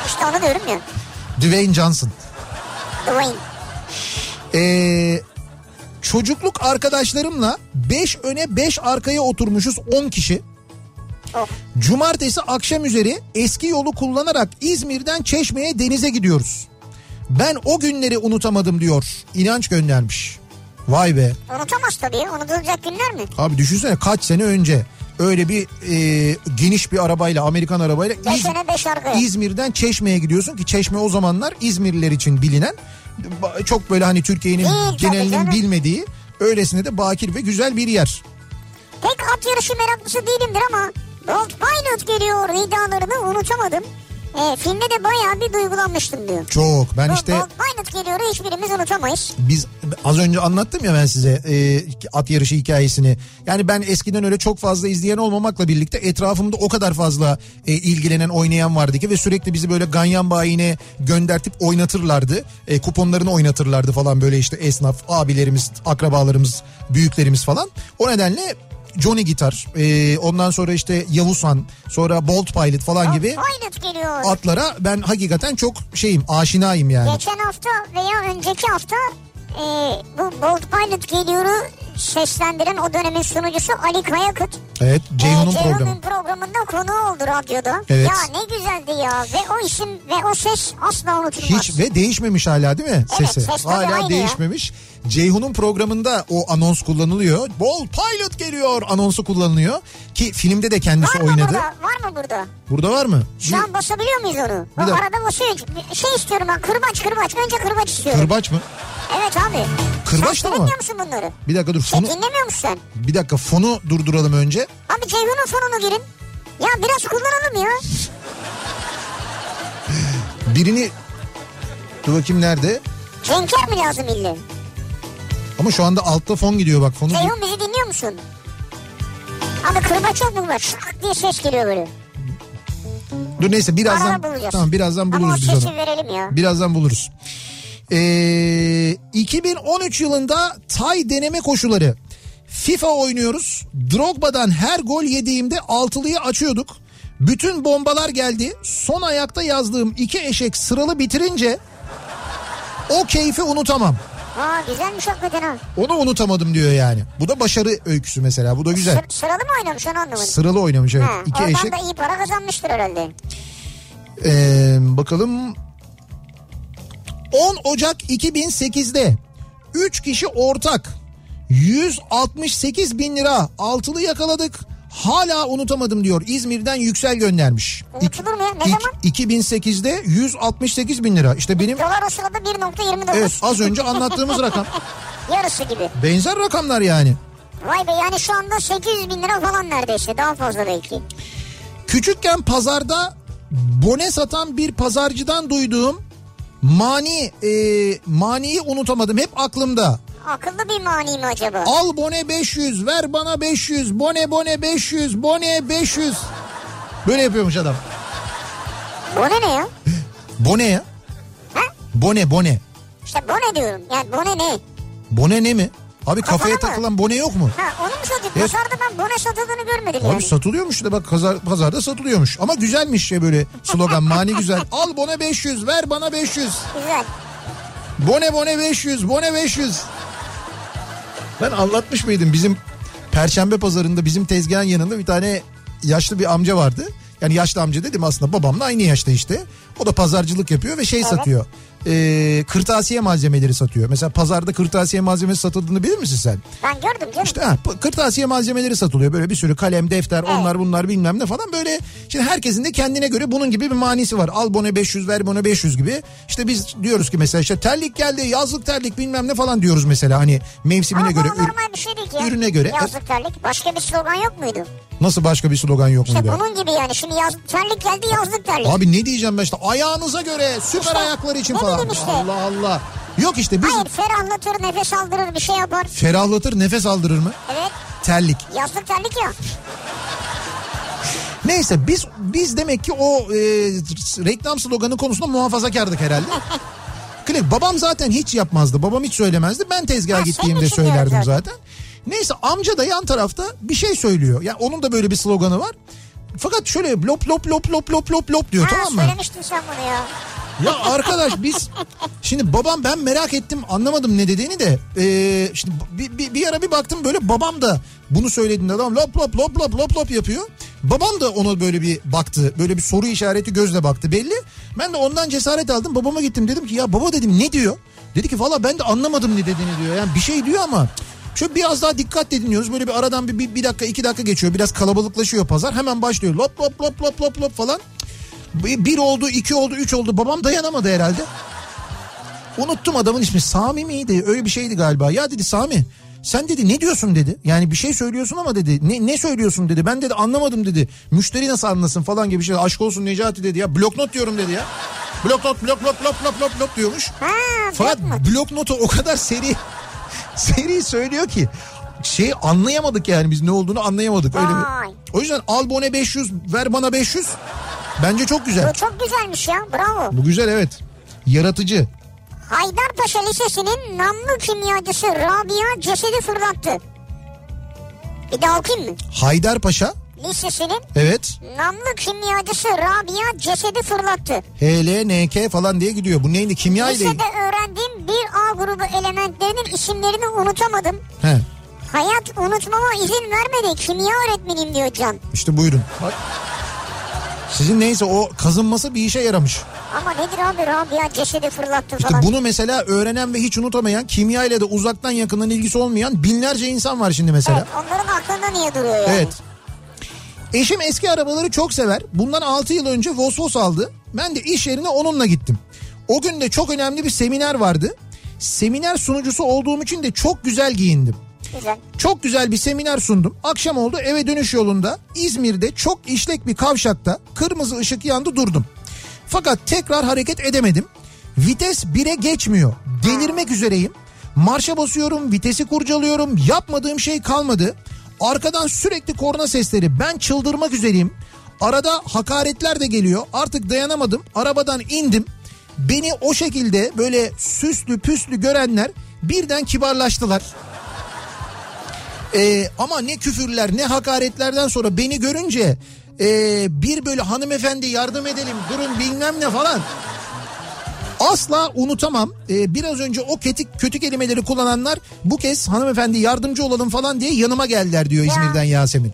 İşte onu diyorum ya. Dwayne Johnson. Dwayne. Ee, çocukluk arkadaşlarımla 5 öne 5 arkaya oturmuşuz 10 kişi. Oh. Cumartesi akşam üzeri eski yolu kullanarak İzmir'den Çeşme'ye denize gidiyoruz. Ben o günleri unutamadım diyor. İnanç göndermiş. Vay be. Unutamaz tabii. Unutulacak günler mi? Abi düşünsene kaç sene önce öyle bir e, geniş bir arabayla Amerikan arabayla Beş İz- beş arkaya. İzmir'den Çeşme'ye gidiyorsun ki Çeşme o zamanlar İzmirliler için bilinen çok böyle hani Türkiye'nin genelinin bilmediği öylesine de bakir ve güzel bir yer. Pek at yarışı meraklısı değilimdir ama Bolt Pilot geliyor nidalarını unutamadım. E, filmde de bayağı bir duygulanmıştım diyor. Çok ben Bu işte Pilot geliyor hiçbirimiz unutamayız. biz az önce anlattım ya ben size e, at yarışı hikayesini. Yani ben eskiden öyle çok fazla izleyen olmamakla birlikte etrafımda o kadar fazla e, ilgilenen oynayan vardı ki ve sürekli bizi böyle ganyan bayine göndertip oynatırlardı. E, kuponlarını oynatırlardı falan böyle işte esnaf abilerimiz, akrabalarımız, büyüklerimiz falan. O nedenle Johnny Gitar, e, ondan sonra işte Yavuzhan, sonra Bolt Pilot falan Bolt gibi Pilot geliyor. atlara ben hakikaten çok şeyim, aşinayım yani. Geçen hafta veya önceki hafta e, bu Bolt Pilot geliyor'u seslendiren o dönemin sunucusu Ali Kayakut. Evet, Ceyhun'un Ee, programı. Programında konu oldu radyoda. Evet. Ya ne güzeldi ya ve o isim ve o ses asla unutulmaz. Hiç ve değişmemiş hala değil mi Evet, sesi? ses tabii hala değişmemiş. Ceyhun'un programında o anons kullanılıyor. Bol Pilot geliyor anonsu kullanılıyor. Ki filmde de kendisi Var mı oynadı. burada? Var mı burada? Burada var mı? Şu an basabiliyor muyuz onu? O Bir dakika. arada basıyor. Şey istiyorum ben kırbaç kırbaç. Önce kırbaç istiyorum. Kırbaç mı? Evet abi. Kırbaç da sen mı dinlemiyor musun bunları? Bir dakika dur Sen fonu dinlemiyor musun sen? bir dakika fonu durduralım önce. Abi Ceyhun'un fonunu girin. Ya biraz kullanalım ya. Birini dur bakayım nerede? Cenker mi lazım ille? Ama şu anda altta fon gidiyor bak fonu. Ceyhun bizi dinliyor musun? Abi kırbaç yok mu var? Şak diye ses geliyor böyle. Dur neyse birazdan tamam birazdan Ama buluruz biz sesi onu. verelim ya. Birazdan buluruz. Ee, 2013 yılında Tay deneme koşuları. FIFA oynuyoruz. Drogba'dan her gol yediğimde altılıyı açıyorduk. Bütün bombalar geldi. Son ayakta yazdığım iki eşek sıralı bitirince o keyfi unutamam. Aa güzelmiş hakikaten ha. Onu unutamadım diyor yani. Bu da başarı öyküsü mesela. Bu da güzel. Sır- sıralı mı oynamış onu anlamadım. Sıralı oynamış evet. Ha, İki oradan eşek. da iyi para kazanmıştır herhalde. Ee, bakalım 10 Ocak 2008'de 3 kişi ortak 168 bin lira altılı yakaladık. Hala unutamadım diyor. İzmir'den Yüksel göndermiş. Unutulur mu ya? Ne İk- zaman? 2008'de 168 bin lira. İşte benim Dolar o sırada 1.29. evet az önce anlattığımız rakam. Yarısı gibi. Benzer rakamlar yani. Vay be yani şu anda 800 bin lira falan neredeyse. Daha fazla belki. Küçükken pazarda bone satan bir pazarcıdan duyduğum mani e, maniyi unutamadım. Hep aklımda. Akıllı bir mani mi acaba? Al bone 500 ver bana 500 bone bone 500 bone 500. Böyle yapıyormuş adam. Bu ne ya? Bone ya. Ha? Bone bone. İşte bu ne diyorum. Yani bu ne ne? Bone ne mi? Abi kafaya mı? takılan bone yok mu? Ha onu mu satıyor? Evet. Pazarda ben bu ne satıldığını görmedim Abi yani. satılıyormuş işte bak pazar, pazarda satılıyormuş. Ama güzelmiş şey böyle slogan mani güzel. Al bone 500 ver bana 500. Güzel. Bone bone 500 bone 500. Ben anlatmış mıydım bizim Perşembe pazarında bizim tezgahın yanında bir tane yaşlı bir amca vardı. Yani yaşlı amca dedim aslında babamla aynı yaşta işte. O da pazarcılık yapıyor ve şey satıyor. Ee, kırtasiye malzemeleri satıyor. Mesela pazarda kırtasiye malzemesi satıldığını bilir misin sen? Ben gördüm canım. İşte ha, kırtasiye malzemeleri satılıyor. Böyle bir sürü kalem, defter, onlar bunlar bilmem ne falan. Böyle şimdi herkesin de kendine göre bunun gibi bir manisi var. Al bone 500 ver bone 500 gibi. İşte biz diyoruz ki mesela işte terlik geldi yazlık terlik bilmem ne falan diyoruz mesela. Hani mevsimine Ama göre ür- normal bir şey değil ki ürüne göre. Yazlık terlik. Başka bir slogan yok muydu? nasıl başka bir slogan yok İşte muydu? bunun gibi yani. Şimdi yaz, terlik geldi yazlık terlik. Abi ne diyeceğim ben işte ayağınıza göre süper İşte, ayaklar için falan. işte. Allah Allah. Yok işte biz Hayır ferahlatır nefes aldırır bir şey yapar. ferahlatır nefes aldırır mı? Evet Terlik. yazlık terlik ya. Neyse biz biz demek ki o e, reklam sloganı konusunda muhafazakardık herhalde. Klip babam zaten hiç yapmazdı. Babam hiç söylemezdi. Ben tezgaha Ha, gittiğimde söylerdim diyorum zaten. Neyse amca da yan tarafta bir şey söylüyor. Yani onun da böyle bir sloganı var. Fakat şöyle lop lop lop lop lop lop lop diyor Ha tamam mı? söylemiştin sen bunu ya. Ya arkadaş biz şimdi babam ben merak ettim anlamadım ne dediğini de ee, şimdi bir, bir, bir ara bir baktım böyle babam da bunu söylediğinde adam lop lop lop lop lop lop yapıyor. Babam da ona böyle bir baktı. Böyle bir soru işareti gözle baktı belli. Ben de ondan cesaret aldım. Babama gittim dedim ki ya baba dedim ne diyor? Dedi ki valla ben de anlamadım ne dediğini diyor. Yani bir şey diyor ama şöyle biraz daha dikkatle dinliyoruz. Böyle bir aradan bir, bir, bir dakika iki dakika geçiyor. Biraz kalabalıklaşıyor pazar. Hemen başlıyor. Lop lop lop lop lop lop falan. Bir oldu, iki oldu, üç oldu. Babam dayanamadı herhalde. Unuttum adamın ismi. Sami miydi? Öyle bir şeydi galiba. Ya dedi Sami sen dedi ne diyorsun dedi. Yani bir şey söylüyorsun ama dedi. Ne, ne söylüyorsun dedi. Ben dedi anlamadım dedi. Müşteri nasıl anlasın falan gibi bir şey. Aşk olsun Necati dedi ya. Bloknot diyorum dedi ya. Bloknot blok blok blok blok blok blok diyormuş. Ha, Fakat bloknotu o kadar seri seri söylüyor ki şey anlayamadık yani biz ne olduğunu anlayamadık öyle Vay. bir. O yüzden al bone 500 ver bana 500. Bence çok güzel. Bu çok güzelmiş ya bravo. Bu güzel evet. Yaratıcı. Haydarpaşa Lisesi'nin namlu kimyacısı Rabia cesedi fırlattı. Bir daha okuyayım mı? Haydarpaşa Lisesi'nin evet. namlu kimyacısı Rabia cesedi fırlattı. HLNK falan diye gidiyor. Bu neydi? Kimya ile. Lisede öğrendiğim bir A grubu elementlerinin isimlerini unutamadım. He. Hayat unutmama izin vermedi. Kimya öğretmenim diyor Can. İşte buyurun. Bak. Sizin neyse o kazınması bir işe yaramış. Ama nedir abi Rabia cesedi fırlattı İşte falan. bunu mesela öğrenen ve hiç unutamayan, kimya ile de uzaktan yakından ilgisi olmayan binlerce insan var şimdi mesela. Evet, onların aklında niye duruyor yani? Evet. Eşim eski arabaları çok sever. Bundan 6 yıl önce Vosvos aldı. Ben de iş yerine onunla gittim. O gün de çok önemli bir seminer vardı. Seminer sunucusu olduğum için de çok güzel giyindim. Güzel. Çok güzel bir seminer sundum. Akşam oldu eve dönüş yolunda İzmir'de çok işlek bir kavşakta kırmızı ışık yandı durdum. Fakat tekrar hareket edemedim. Vites 1'e geçmiyor. Delirmek üzereyim. Marşa basıyorum, vitesi kurcalıyorum. Yapmadığım şey kalmadı. Arkadan sürekli korna sesleri. Ben çıldırmak üzereyim. Arada hakaretler de geliyor. Artık dayanamadım. Arabadan indim. Beni o şekilde böyle süslü püslü görenler birden kibarlaştılar. Ee, ama ne küfürler ne hakaretlerden sonra beni görünce ee, bir böyle hanımefendi yardım edelim durun bilmem ne falan. Asla unutamam. Ee, biraz önce o kötü, kötü kelimeleri kullananlar bu kez hanımefendi yardımcı olalım falan diye yanıma geldiler diyor Ya. İzmir'den Yasemin.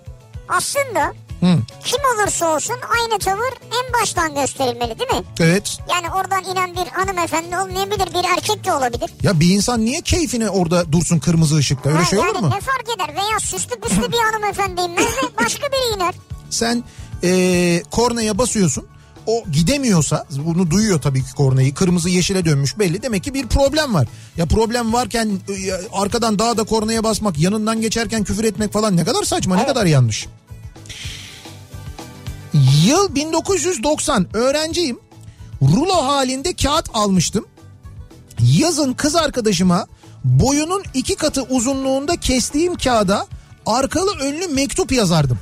Aslında Hı, kim olursa olsun aynı tavır en baştan gösterilmeli değil mi? evet. Yani oradan inen bir hanımefendi olmayabilir, bir erkek de olabilir. Ya bir insan niye keyfine orada dursun kırmızı ışıkta öyle Ha, şey olur yani mu? ne fark eder? Veya süslü püslü bir hanımefendi inmez de başka biri iner. Sen ee, kornaya basıyorsun. O gidemiyorsa bunu duyuyor tabii ki kornayı. Kırmızı yeşile dönmüş belli. Demek ki bir problem var. Ya problem varken arkadan daha da kornaya basmak, yanından geçerken küfür etmek falan ne kadar saçma, ne kadar yanlış. Yıl 1990 öğrenciyim. Rulo halinde kağıt almıştım. Yazın kız arkadaşıma boyunun iki katı uzunluğunda kestiğim kağıda arkalı önlü mektup yazardım.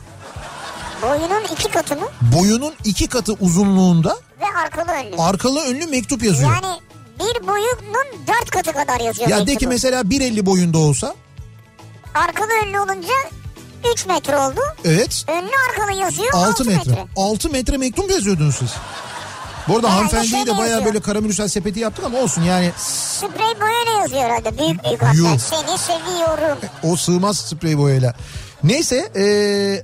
Boyunun iki katı mı? boyunun iki katı uzunluğunda Ve arkalı önlü. arkalı önlü mektup yazıyor. Yani bir boyunun dört katı kadar yazıyor. ya de ki mektubu. mesela 1.50 boyunda olsa Arkalı önlü olunca 3 metre oldu. evet Önlü arkalı yazıyor 6, 6 metre. 6 metre mektup yazıyordunuz siz. Bu arada Herhalde hanımefendiyi de şeyle bayağı böyle karamürsel sepeti yaptık ama olsun yani Sprey boyayla yazıyor herhalde. Büyük büyük hatta. Seni seviyorum. o sığmaz sprey boyayla. Neyse eee,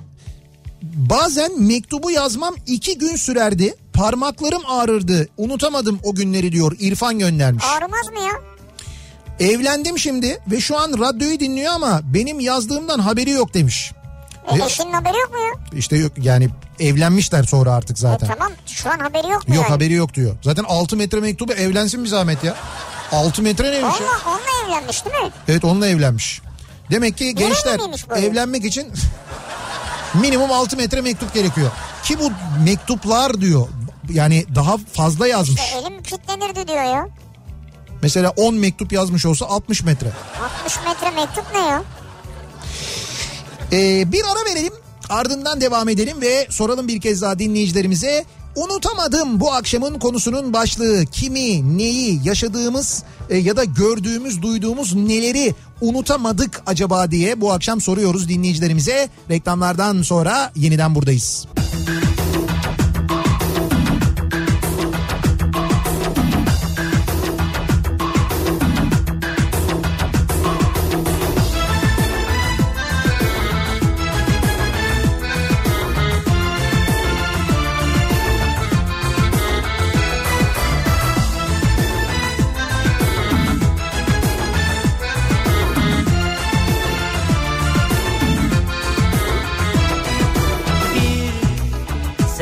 bazen mektubu yazmam iki gün sürerdi. Parmaklarım ağrırdı. Unutamadım o günleri diyor. İrfan göndermiş. Ağrımaz mı ya? Evlendim şimdi ve şu an radyoyu dinliyor ama benim yazdığımdan haberi yok demiş. E, eşinin haberi yok mu ya? İşte yok yani evlenmişler sonra artık E, zaten. tamam şu an haberi yok mu Yok yani? haberi yok diyor. Zaten 6 metre mektubu evlensin bir zahmet ya. 6 metre neymiş ya? Onunla, onunla evlenmiş değil mi? Evet onunla evlenmiş. Demek ki gençler evlenmek için minimum 6 metre mektup gerekiyor. Ki bu mektuplar diyor yani daha fazla yazmış. E, elim kilitlenirdi diyor ya. Mesela 10 mektup yazmış olsa 60 metre. 60 metre mektup ne ya? Ee, bir ara verelim ardından devam edelim ve soralım bir kez daha dinleyicilerimize. Unutamadım bu akşamın konusunun başlığı kimi, neyi, yaşadığımız e, ya da gördüğümüz, duyduğumuz neleri unutamadık acaba diye bu akşam soruyoruz dinleyicilerimize. Reklamlardan sonra yeniden buradayız.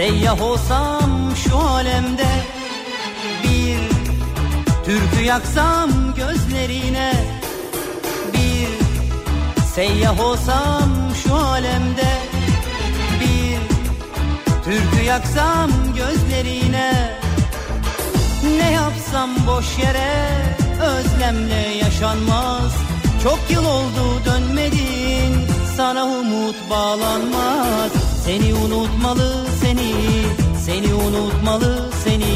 Seyyah olsam şu alemde Bir türkü yaksam gözlerine Bir seyyah olsam şu alemde Bir türkü yaksam gözlerine. Ne yapsam boş yere özlemle yaşanmaz. Çok yıl oldu dönmedin sana umut bağlanmaz. Seni unutmalı seni unutmalı seni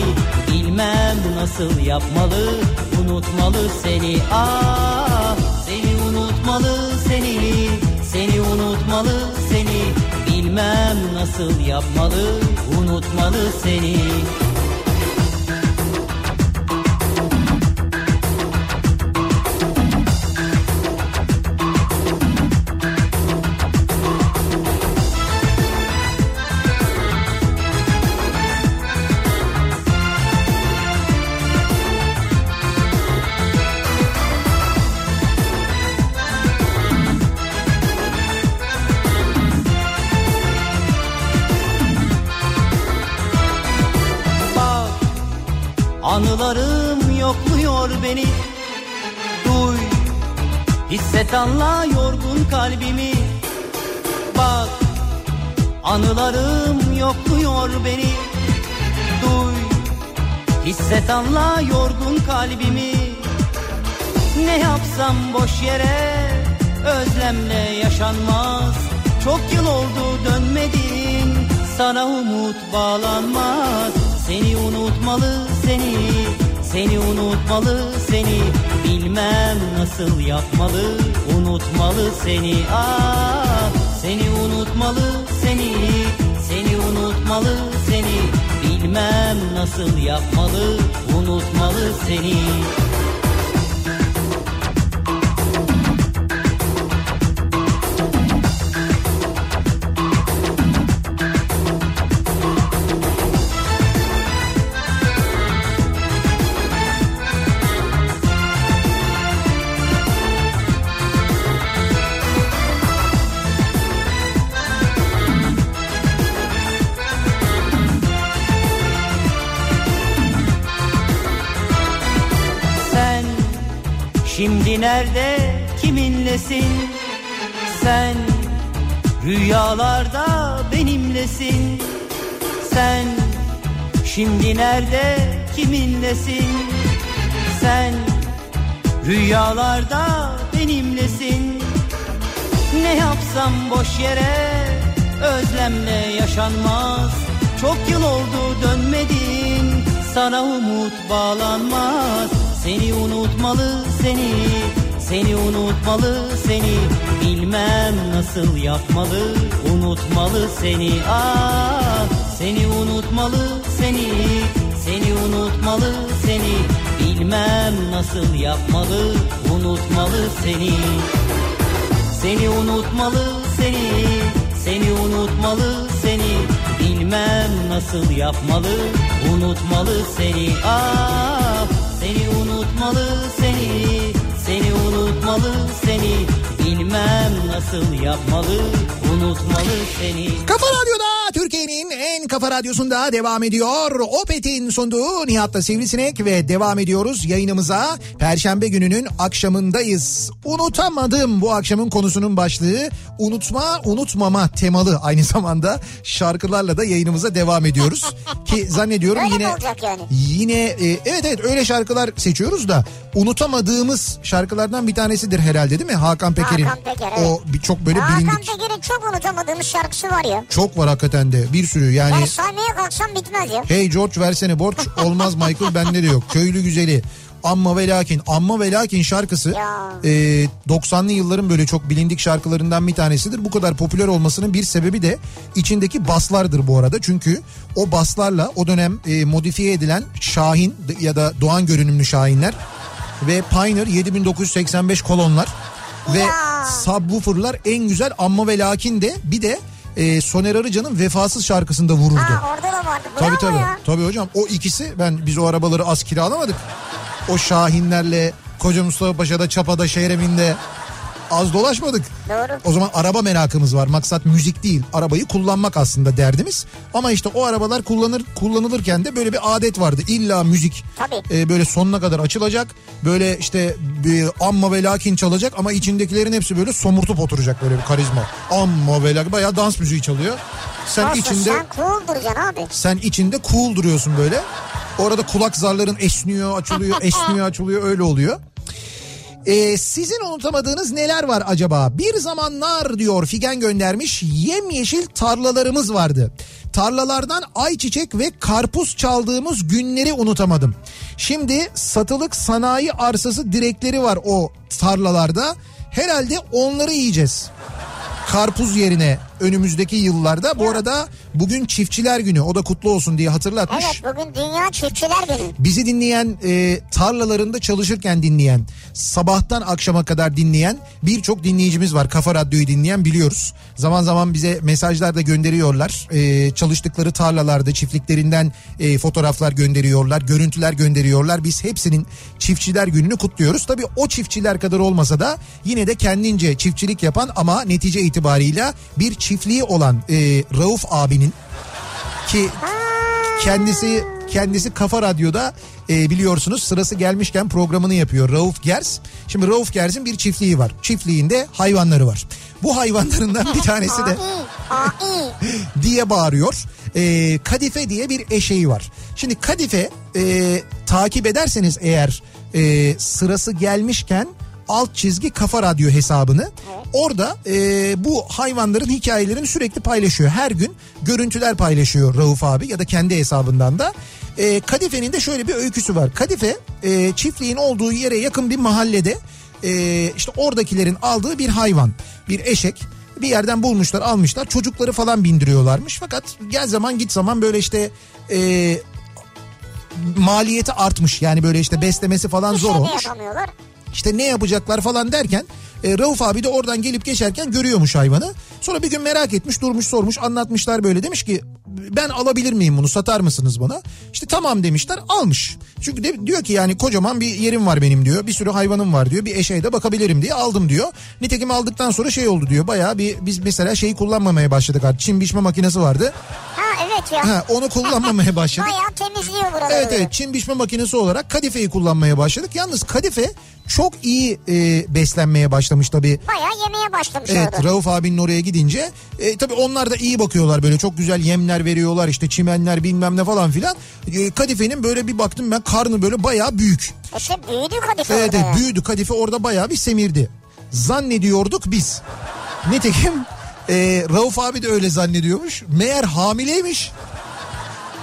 Bilmem nasıl yapmalı. Unutmalı seni ah Seni unutmalı seni. Seni unutmalı seni Bilmem nasıl yapmalı. Unutmalı seni kalbimi. Bak anılarım yokluyor beni. Duy hisset anla yorgun kalbimi. Ne yapsam boş yere özlemle yaşanmaz. Çok yıl oldu dönmedin sana umut bağlanmaz. Seni unutmalı seni seni unutmalı seni. Bilmem nasıl yapmalı unutmalı seni ah. Seni unutmalı seni seni unutmalı seni. Bilmem nasıl yapmalı unutmalı seni kiminlesin Sen rüyalarda benimlesin. Sen şimdi nerede kiminlesin? Sen rüyalarda benimlesin. Ne yapsam boş yere özlemle yaşanmaz. Çok yıl oldu dönmedin sana umut bağlanmaz. Seni unutmalı seni seni unutmalı seni Bilmem nasıl yapmalı. Unutmalı seni ah Seni unutmalı seni seni unutmalı seni Bilmem nasıl yapmalı. Unutmalı seni seni unutmalı seni Seni unutmalı seni Bilmem nasıl yapmalı. Unutmalı seni Ah seni unutmalı seni unutmalı seni. Bilmem nasıl yapmalı Unutmalı seni. Kafa Radyo'da Türkiye'nin en kafa radyosunda devam ediyor. Opet'in sunduğu Nihat'la Sivrisinek ve devam ediyoruz yayınımıza. Perşembe gününün akşamındayız. Unutamadım bu akşamın konusunun başlığı. Unutma, unutmama temalı aynı zamanda şarkılarla da yayınımıza devam ediyoruz. Ki zannediyorum Öyle yine yani? yine e, evet evet öyle şarkılar seçiyoruz da unutamadığımız şarkılardan bir tanesidir herhalde değil mi? Hakan Peker'in. Hakan Peker, evet. O çok böyle Hakan bilindik. Peker'in çok unutamadığımız şarkısı var ya. Çok var hakikaten de bir sürü yani. Yani saymaya kalksam bitmez ya. Hey George versene borç olmaz Michael bende de yok. Köylü güzeli. Amma ve lakin. Amma ve lakin şarkısı e, 90'lı yılların böyle çok bilindik şarkılarından bir tanesidir. Bu kadar popüler olmasının bir sebebi de içindeki baslardır bu arada. Çünkü o baslarla o dönem e, modifiye edilen Şahin ya da Doğan görünümlü Şahinler ve Pioneer 7985 kolonlar ve Ya. subwooferlar en güzel Amma ve lakin de bir de e, Soner Arıcan'ın Vefasız şarkısında vururdu. Ha orada da vardı. Bravo Tabii tabii. ya. Tabii hocam o ikisi ben biz o arabaları az kiralamadık. O Şahinlerle Koca Mustafa Paşa'da Çapa'da Şehreminde Az dolaşmadık. Doğru. O zaman araba merakımız var. Maksat müzik değil. Arabayı kullanmak aslında derdimiz. Ama işte o arabalar kullanır kullanılırken de böyle bir adet vardı. İlla müzik Tabii. e, böyle sonuna kadar açılacak. Böyle işte bir amma ve lakin çalacak ama içindekilerin hepsi böyle somurtup oturacak böyle bir karizma. Amma ve lakin bayağı dans müziği çalıyor. Sen Olsun içinde sen cool duracaksın abi. sen içinde cool duruyorsun böyle. Orada kulak zarların esniyor, açılıyor, esniyor, açılıyor öyle oluyor. Ee, sizin unutamadığınız neler var acaba? Bir zamanlar diyor Figen göndermiş yemyeşil tarlalarımız vardı. Tarlalardan ayçiçek ve karpuz çaldığımız günleri unutamadım. Şimdi satılık sanayi arsası direkleri var o tarlalarda. Herhalde onları yiyeceğiz. Karpuz yerine önümüzdeki yıllarda. Bu arada bugün çiftçiler günü o da kutlu olsun diye hatırlatmış. Evet bugün Dünya Çiftçiler Günü. Bizi dinleyen e, tarlalarında çalışırken dinleyen sabahtan akşama kadar dinleyen birçok dinleyicimiz var. Kafa Radyo'yu dinleyen biliyoruz. Zaman zaman bize mesajlar da gönderiyorlar. E, çalıştıkları tarlalarda çiftliklerinden e, fotoğraflar gönderiyorlar. Görüntüler gönderiyorlar. Biz hepsinin çiftçiler gününü kutluyoruz. Tabii o çiftçiler kadar olmasa da yine de kendince çiftçilik yapan ama netice itibarıyla bir çiftliği olan e, Rauf abinin ki kendisi kendisi Kafa Radyo'da e, biliyorsunuz sırası gelmişken programını yapıyor Rauf Gers. Şimdi Rauf Gers'in bir çiftliği var. Çiftliğinde hayvanları var. Bu hayvanlarından bir tanesi de diye bağırıyor. E, Kadife diye bir eşeği var. Şimdi Kadife e, takip ederseniz eğer e, sırası gelmişken alt çizgi kafa radyo hesabını orada e, bu hayvanların hikayelerini sürekli paylaşıyor. Her gün görüntüler paylaşıyor Rauf abi ya da kendi hesabından da. E, Kadife'nin de şöyle bir öyküsü var. Kadife e, çiftliğin olduğu yere yakın bir mahallede e, işte oradakilerin aldığı bir hayvan bir eşek bir yerden bulmuşlar almışlar çocukları falan bindiriyorlarmış fakat gel zaman git zaman böyle işte e, maliyeti artmış yani böyle işte beslemesi falan zor şey olmuş. İşte ne yapacaklar falan derken e, Rauf abi de oradan gelip geçerken görüyormuş hayvanı. Sonra bir gün merak etmiş durmuş sormuş anlatmışlar böyle demiş ki ben alabilir miyim bunu satar mısınız bana? İşte tamam demişler almış. Çünkü de, diyor ki yani kocaman bir yerim var benim diyor bir sürü hayvanım var diyor bir eşeğe de bakabilirim diye aldım diyor. Nitekim aldıktan sonra şey oldu diyor bayağı bir biz mesela şeyi kullanmamaya başladık artık çim biçme makinesi vardı. Ha evet ya. Ha, onu kullanmamaya başladık. Bayağı temizliyor buraları. Evet evet çim biçme makinesi olarak kadifeyi kullanmaya başladık. Yalnız kadife çok iyi e, beslenmeye başlamış tabii. Bayağı yemeye başlamış Evet orada. Rauf abinin oraya gidince e, tabii onlar da iyi bakıyorlar böyle çok güzel yemler veriyorlar işte çimenler bilmem ne falan filan. E, kadifenin böyle bir baktım ben karnı böyle bayağı büyük. İşte büyüdü kadife Evet, evet büyüdü kadife orada bayağı bir semirdi. Zannediyorduk biz. Nitekim e, Rauf abi de öyle zannediyormuş. Meğer hamileymiş.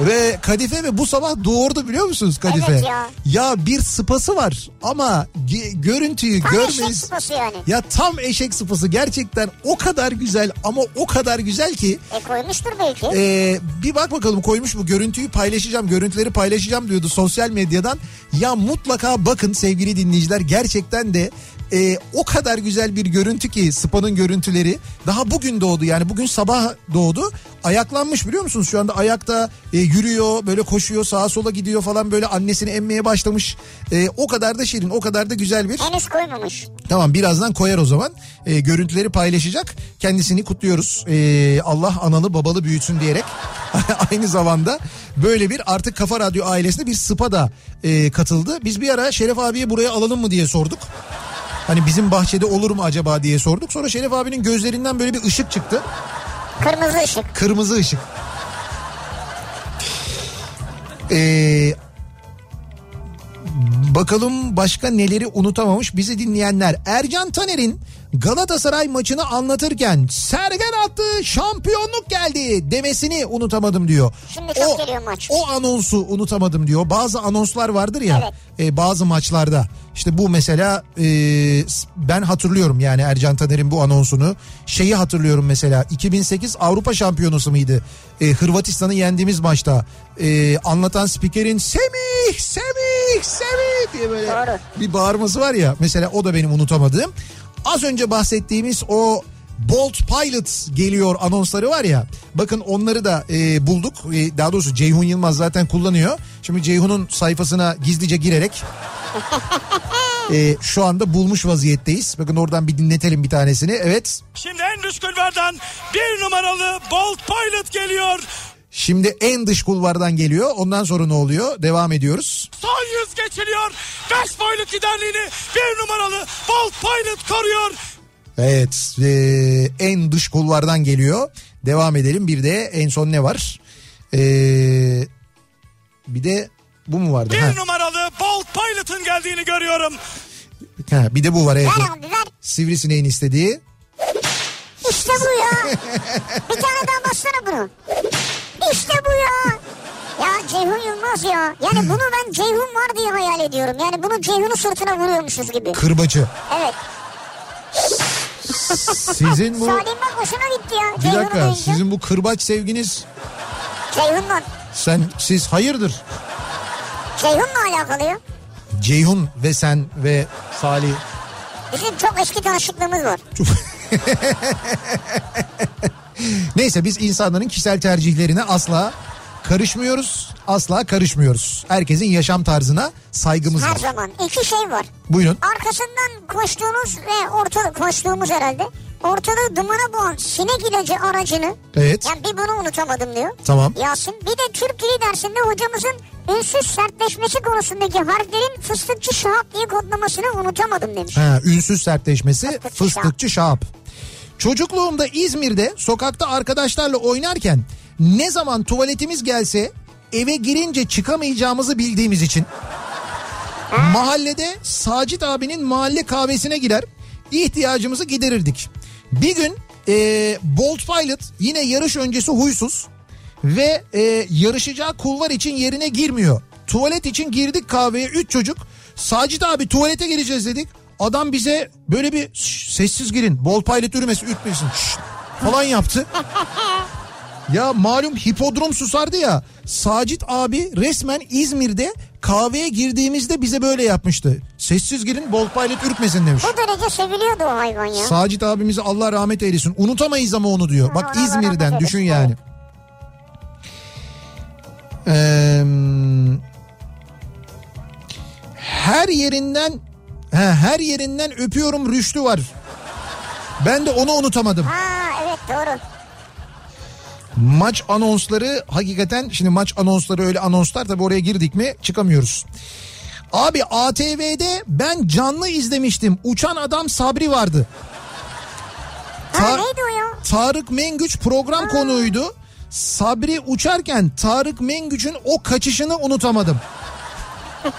Ve Kadife ve bu sabah doğurdu biliyor musunuz Kadife? Evet ya. bir sıpası var ama görüntüyü Tam görmeyiz. eşek sıpası yani. Ya tam eşek sıpası gerçekten o kadar güzel ama o kadar güzel ki E koymuştur belki. ee, bir bak bakalım koymuş mu görüntüyü paylaşacağım görüntüleri paylaşacağım diyordu sosyal medyadan. Ya mutlaka bakın sevgili dinleyiciler gerçekten de e, o kadar güzel bir görüntü ki Spa'nın görüntüleri daha bugün doğdu yani bugün sabah doğdu ayaklanmış biliyor musunuz şu anda ayakta e, yürüyor böyle koşuyor sağa sola gidiyor falan böyle annesini emmeye başlamış E, o kadar da şirin o kadar da güzel bir Henüz koymamış. Tamam birazdan koyar o zaman. Ee, görüntüleri paylaşacak. Kendisini kutluyoruz. Ee, Allah analı babalı büyütsün diyerek. Aynı zamanda böyle bir artık Kafa Radyo ailesine bir spa da e, katıldı. Biz bir ara Şeref abiye buraya alalım mı diye sorduk. Hani bizim bahçede olur mu acaba diye sorduk. Sonra Şeref abinin gözlerinden böyle bir ışık çıktı. Kırmızı ışık. Kırmızı ışık. Ee, bakalım başka neleri unutamamış bizi dinleyenler. Ercan Taner'in Galatasaray maçını anlatırken Sergen attı şampiyonluk geldi demesini unutamadım diyor. Şimdi çok geliyor maç. O anonsu unutamadım diyor. Bazı anonslar vardır ya Evet. e, bazı maçlarda. İşte bu mesela e, ben hatırlıyorum yani Ercan Taner'in bu anonsunu. Şeyi hatırlıyorum mesela 2008 Avrupa Şampiyonası mıydı? E, Hırvatistan'ı yendiğimiz maçta e, anlatan spikerin Semih, Semih, Semih diye böyle Doğru. bir bağırması var ya. Mesela o da benim unutamadığım. Az önce bahsettiğimiz o Bolt Pilot geliyor anonsları var ya. Bakın onları da e, bulduk. E, daha doğrusu Ceyhun Yılmaz zaten kullanıyor. Şimdi Ceyhun'un sayfasına gizlice girerek Ee, şu anda bulmuş vaziyetteyiz. Bakın oradan bir dinletelim bir tanesini. Evet. Şimdi en dış kulvardan bir numaralı Bolt Pilot geliyor. Şimdi en dış kulvardan geliyor. Ondan sonra ne oluyor? Devam ediyoruz. Son yüz geçiliyor. 5 boyluk liderliğini bir numaralı Bolt Pilot koruyor. Evet ee, en dış kulvardan geliyor. Devam edelim. Bir de en son ne var? Ee, bir de bu mu vardı? Bir Ha, numaralı Bolt Pilot'ın geldiğini görüyorum. ha, bir de bu var. Evet. Sivrisineğin istediği. İşte bu ya. bir tane daha bassana bunu. İşte bu ya. Ya Ceyhun Yılmaz ya. Yani bunu ben Ceyhun var diye hayal ediyorum. Yani bunu Ceyhun'un sırtına vuruyormuşuz gibi. Kırbacı. Evet. Sizin bu... Salim bak hoşuna gitti ya. Bir Ceyhun'u dakika duyunca. sizin bu kırbaç sevginiz Ceyhun'la. sen siz hayırdır? Ceyhun'la alakalı ya. Ceyhun ve sen ve Salih Bizim çok eski tanışıklığımız var. Neyse biz insanların kişisel tercihlerine asla karışmıyoruz. Asla karışmıyoruz. Herkesin yaşam tarzına saygımız Her var. zaman. İki şey var. Buyurun. Arkasından koştuğunuz ve orta koştuğumuz herhalde. Ortalığı dumana boğan sinek ilacı aracını. Evet. Yani bir bunu unutamadım diyor. Tamam. Yasin. Bir de Türk Dili dersinde hocamızın ünsüz sertleşmesi konusundaki harflerin fıstıkçı şahap diye kodlamasını unutamadım demiş. Ha, ünsüz sertleşmesi Fıstıkçı fıstıkçı şahap. Çocukluğumda İzmir'de sokakta arkadaşlarla oynarken ne zaman tuvaletimiz gelse eve girince çıkamayacağımızı bildiğimiz için mahallede Sacit abinin mahalle kahvesine girer ihtiyacımızı giderirdik. Bir gün e, Bolt Pilot yine yarış öncesi huysuz ve e, yarışacağı kulvar için yerine girmiyor. Tuvalet için girdik kahveye 3 çocuk. Sacit abi tuvalete gireceğiz dedik. Adam bize böyle bir "Şş, sessiz girin. Bolt Pilot yürümesin ütmesin falan yaptı. Ya malum hipodrom susardı ya. Sacit abi resmen İzmir'de kahveye girdiğimizde bize böyle yapmıştı. Sessiz girin Bolt Pilot ürkmesin demiş. Bu derece seviliyordu o hayvan ya. Sacit abimizi Allah rahmet eylesin. Unutamayız ama onu diyor. Bak Allah İzmir'den düşün yani. Ee, her yerinden he, her yerinden öpüyorum rüştü var. Ben de onu unutamadım. Ha evet doğru. Maç anonsları hakikaten şimdi maç anonsları öyle anonslar tabii oraya girdik mi çıkamıyoruz. Abi ATV'de ben canlı izlemiştim. Uçan adam Sabri vardı. Ha Ta- neydi o ya? Tarık Mengüç program konuğuydu. Sabri uçarken Tarık Mengüç'ün o kaçışını unutamadım.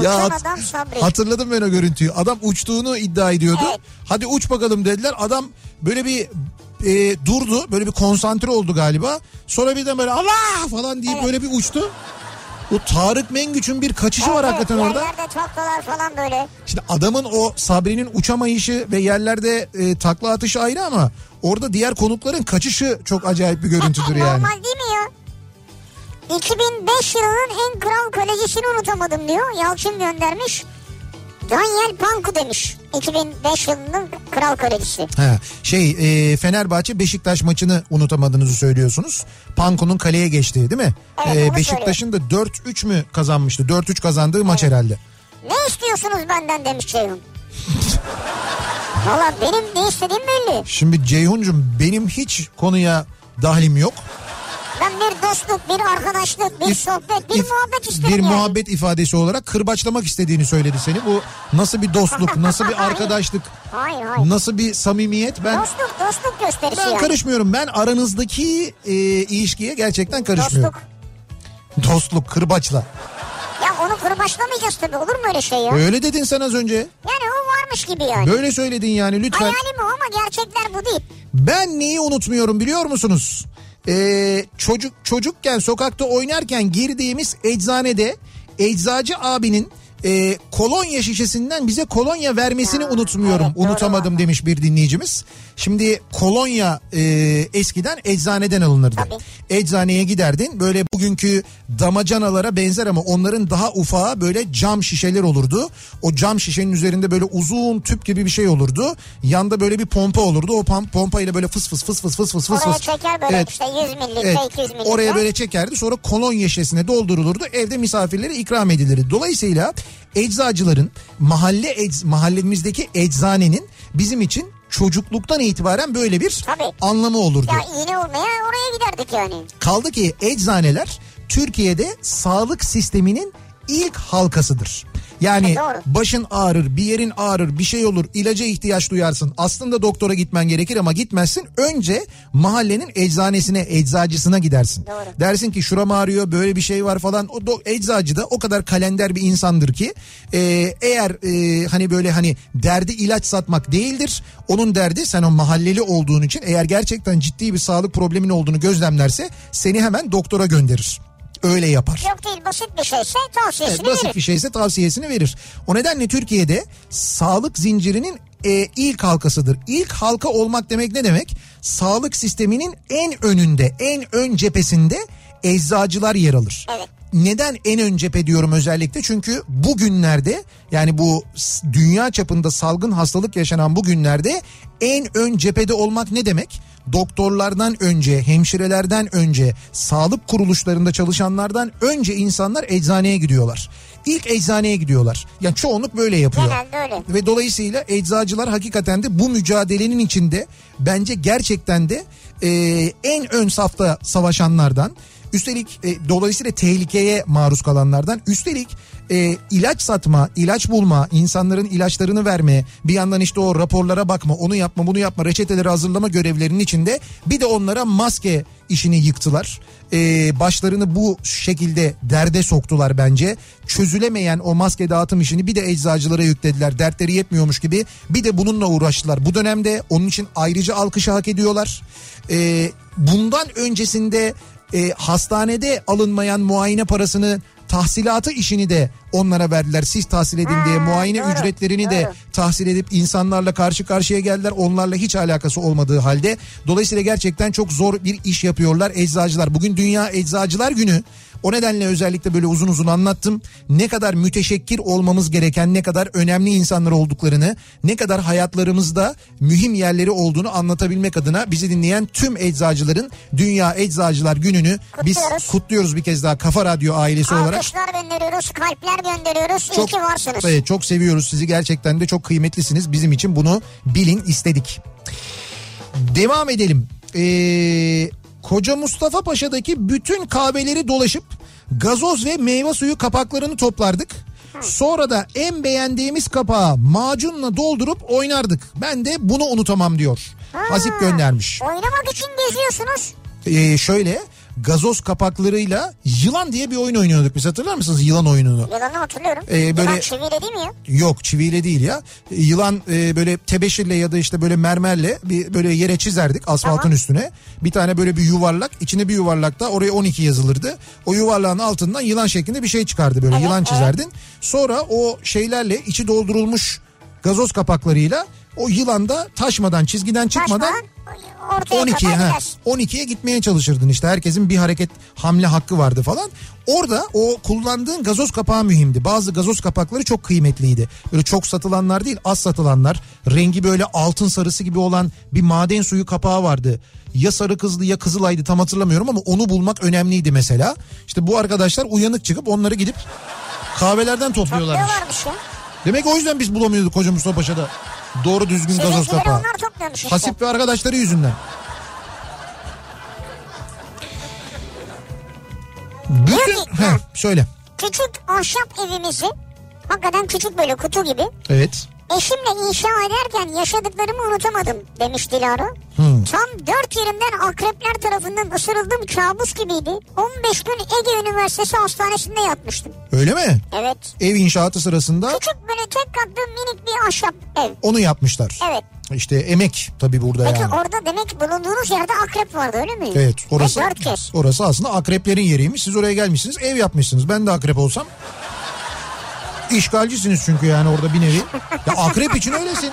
Uçan adam Sabri. Hatırladım ben o görüntüyü. Adam uçtuğunu iddia ediyordu. Evet. Hadi uç bakalım dediler. Adam böyle bir e, durdu. Böyle bir konsantre oldu galiba. Sonra birden böyle Allah falan deyip böyle bir uçtu. Bu Tarık Mengüç'ün bir kaçışı var Evet, hakikaten orada. Yerlerde taklalar falan böyle. Şimdi adamın o Sabri'nin uçamayışı ve yerlerde e, takla atışı ayrı ama orada diğer konukların kaçışı çok acayip bir görüntüdür yani. Normal değil mi ya? 2005 yılının en kral kalecisini unutamadım diyor. Yalçın göndermiş. Daniel Panku demiş. 2005 yılının kral kalecisi. Ha, şey e, Fenerbahçe Beşiktaş maçını unutamadığınızı söylüyorsunuz. Panko'nun kaleye geçtiği değil mi? Evet, E, Beşiktaş'ın da 4-3 mü kazanmıştı? 4-3 kazandığı maç herhalde. Ne istiyorsunuz benden demiş Ceyhun. Valla benim ne istediğim belli. Şimdi Ceyhun'cum benim hiç konuya dahlim yok. Ben bir dostluk, bir arkadaşlık, bir İf- sohbet, bir if- muhabbet isterim Bir yani. muhabbet ifadesi olarak kırbaçlamak istediğini söyledi seni. Bu nasıl bir dostluk, nasıl bir arkadaşlık, Hayır hayır. nasıl bir samimiyet ben Dostluk, dostluk gösterisi ben yani. karışmıyorum. Ben aranızdaki e, ilişkiye gerçekten karışmıyorum. Dostluk. Dostluk, kırbaçla. Ya onu kırbaçlamayacağız tabii olur mu öyle şey ya? Öyle dedin sen az önce. Yani o varmış gibi yani. Böyle söyledin yani lütfen. Hayalim o ama gerçekler bu değil. Ben neyi unutmuyorum biliyor musunuz? Ee, çocuk çocukken sokakta oynarken girdiğimiz eczanede eczacı abinin e, kolonya şişesinden bize kolonya vermesini Ya, unutmuyorum. evet, doğru Unutamadım valla. demiş bir dinleyicimiz. Şimdi kolonya e, eskiden eczaneden alınırdı. Tabii. Eczaneye giderdin böyle bugünkü damacanalara benzer ama onların daha ufağı böyle cam şişeler olurdu. O cam şişenin üzerinde böyle uzun tüp gibi bir şey olurdu. Yanda böyle bir pompa olurdu. O pom- pompa ile böyle fıs fıs fıs fıs fıs fıs fıs Oraya fıs. çeker böyle Evet. işte 100 mililitre Evet, 200 mililitre. oraya böyle çekerdi sonra kolonya şişesine doldurulurdu evde misafirlere ikram edilirdi. Dolayısıyla eczacıların mahalle ec, mahallemizdeki eczanenin bizim için çocukluktan itibaren böyle bir Tabii. anlamı olurdu. Ya iğne olmaya oraya giderdik yani. Kaldı ki eczaneler Türkiye'de sağlık sisteminin ilk halkasıdır. Yani E, doğru. başın ağrır, bir yerin ağrır, bir şey olur, ilaca ihtiyaç duyarsın. Aslında doktora gitmen gerekir ama gitmezsin. Önce mahallenin eczanesine, eczacısına gidersin. Doğru. Dersin ki şuram ağrıyor, böyle bir şey var falan. O do- eczacı da o kadar kalender bir insandır ki e, eğer e, hani böyle hani derdi ilaç satmak değildir. Onun derdi sen o mahalleli olduğun için eğer gerçekten ciddi bir sağlık problemin olduğunu gözlemlerse seni hemen doktora gönderir. Öyle yapar. Yok değil basit bir şeyse tavsiyesini Evet, basit verir. bir şeyse tavsiyesini verir. O nedenle Türkiye'de sağlık zincirinin e, ilk halkasıdır. İlk halka olmak demek ne demek? Sağlık sisteminin en önünde, en ön cephesinde eczacılar yer alır. Evet. Neden en ön cephe diyorum özellikle? Çünkü bugünlerde yani bu dünya çapında salgın hastalık yaşanan bu günlerde en ön cephede olmak ne demek? Doktorlardan önce, hemşirelerden önce, sağlık kuruluşlarında çalışanlardan önce insanlar eczaneye gidiyorlar. İlk eczaneye gidiyorlar. Yani çoğunluk böyle yapıyor. Genelde öyle. Ve dolayısıyla eczacılar hakikaten de bu mücadelenin içinde bence gerçekten de e, en ön safta savaşanlardan üstelik e, dolayısıyla tehlikeye maruz kalanlardan üstelik e, ilaç satma, ilaç bulma, insanların ilaçlarını verme, bir yandan işte o raporlara bakma, onu yapma, bunu yapma, reçeteleri hazırlama görevlerinin içinde bir de onlara maske işini yıktılar. E, başlarını bu şekilde derde soktular bence. Çözülemeyen o maske dağıtım işini bir de eczacılara yüklediler. Dertleri yetmiyormuş gibi bir de bununla uğraştılar. Bu dönemde onun için ayrıca alkışı hak ediyorlar. E, bundan öncesinde e, hastanede alınmayan muayene parasını tahsilatı işini de onlara verdiler. Siz tahsil edin diye muayene doğru, ücretlerini de doğru. tahsil edip insanlarla karşı karşıya geldiler. Onlarla hiç alakası olmadığı halde. Dolayısıyla gerçekten çok zor bir iş yapıyorlar eczacılar. Bugün Dünya Eczacılar Günü. O nedenle özellikle böyle uzun uzun anlattım. Ne kadar müteşekkir olmamız gereken, ne kadar önemli insanlar olduklarını, ne kadar hayatlarımızda mühim yerleri olduğunu anlatabilmek adına bizi dinleyen tüm eczacıların Dünya Eczacılar Günü'nü biz Kutluyoruz. kutluyoruz bir kez daha Kafa Radyo ailesi olarak. Alkışlar gönderiyoruz, kalpler gönderiyoruz. İyi ki varsınız. Evet, çok seviyoruz sizi gerçekten de çok kıymetlisiniz. Bizim için bunu bilin istedik. Devam edelim. Ee, Koca Mustafa Paşa'daki bütün kahveleri dolaşıp gazoz ve meyve suyu kapaklarını toplardık. Sonra da en beğendiğimiz kapağı macunla doldurup oynardık. Ben de bunu unutamam diyor. Hasip göndermiş. Oynamak için geziyorsunuz. Ee, şöyle gazoz kapaklarıyla yılan diye bir oyun oynuyorduk biz hatırlar mısınız yılan oyununu? Yılanı hatırlıyorum. Ee, böyle- Yılan çiviyle değil mi ya? Yok çiviyle değil ya. Yılan e, böyle tebeşirle ya da işte böyle mermerle bir böyle yere çizerdik asfaltın Tamam. üstüne. Bir tane böyle bir yuvarlak içine bir yuvarlak da oraya 12 yazılırdı. O yuvarlağın altından yılan şeklinde bir şey çıkardı böyle Evet, yılan evet. çizerdin. Sonra o şeylerle içi doldurulmuş gazoz kapaklarıyla o yılan da taşmadan çizgiden çıkmadan Taşmadan 12'ye kadar ha, gidersin. 12'ye gitmeye çalışırdın işte herkesin bir hareket hamle hakkı vardı falan. Orada o kullandığın gazoz kapağı mühimdi. Bazı gazoz kapakları çok kıymetliydi. Böyle çok satılanlar değil az satılanlar. Rengi böyle altın sarısı gibi olan bir maden suyu kapağı vardı. Ya sarı kızlı ya kızılaydı tam hatırlamıyorum ama onu bulmak önemliydi mesela. İşte bu arkadaşlar uyanık çıkıp onları gidip kahvelerden topluyorlarmış. Topluyorlarmış ya. Demek o yüzden biz bulamıyorduk Koca Mustafa Paşa'da. Doğru düzgün gazoz kapağı. işte. Hasip ve arkadaşları yüzünden. Bütün... ki- Heh, söyle. Küçük ahşap evimizi hakikaten küçük böyle kutu gibi Evet. Eşimle inşa ederken yaşadıklarımı unutamadım demiş Dilara. Hmm. Tam dört yerimden akrepler tarafından ısırıldığım kabus gibiydi. 15 gün Ege Üniversitesi Hastanesi'nde yatmıştım. Öyle mi? Evet. Ev inşaatı sırasında Küçük böyle tek katlı minik bir ahşap ev. onu yapmışlar. Evet. İşte emek tabii burada Peki yani. orada demek bulunduğunuz yerde akrep vardı öyle mi? Evet orası Ve dört kez. orası aslında akreplerin yeriymiş. Siz oraya gelmişsiniz ev yapmışsınız. Ben de akrep olsam İşgalcisiniz çünkü yani orada bir nevi. Ya akrep için öylesin.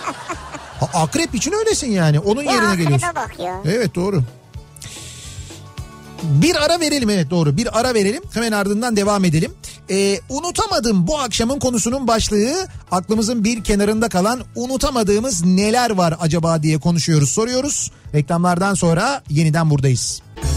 Ha, akrep için öylesin yani. Onun ya yerine geliyorsun. Bak. Evet doğru. Bir ara verelim evet doğru bir ara verelim hemen ardından devam edelim. Ee, unutamadım bu akşamın konusunun başlığı aklımızın bir kenarında kalan unutamadığımız neler var acaba diye konuşuyoruz soruyoruz. Reklamlardan sonra yeniden buradayız. Müzik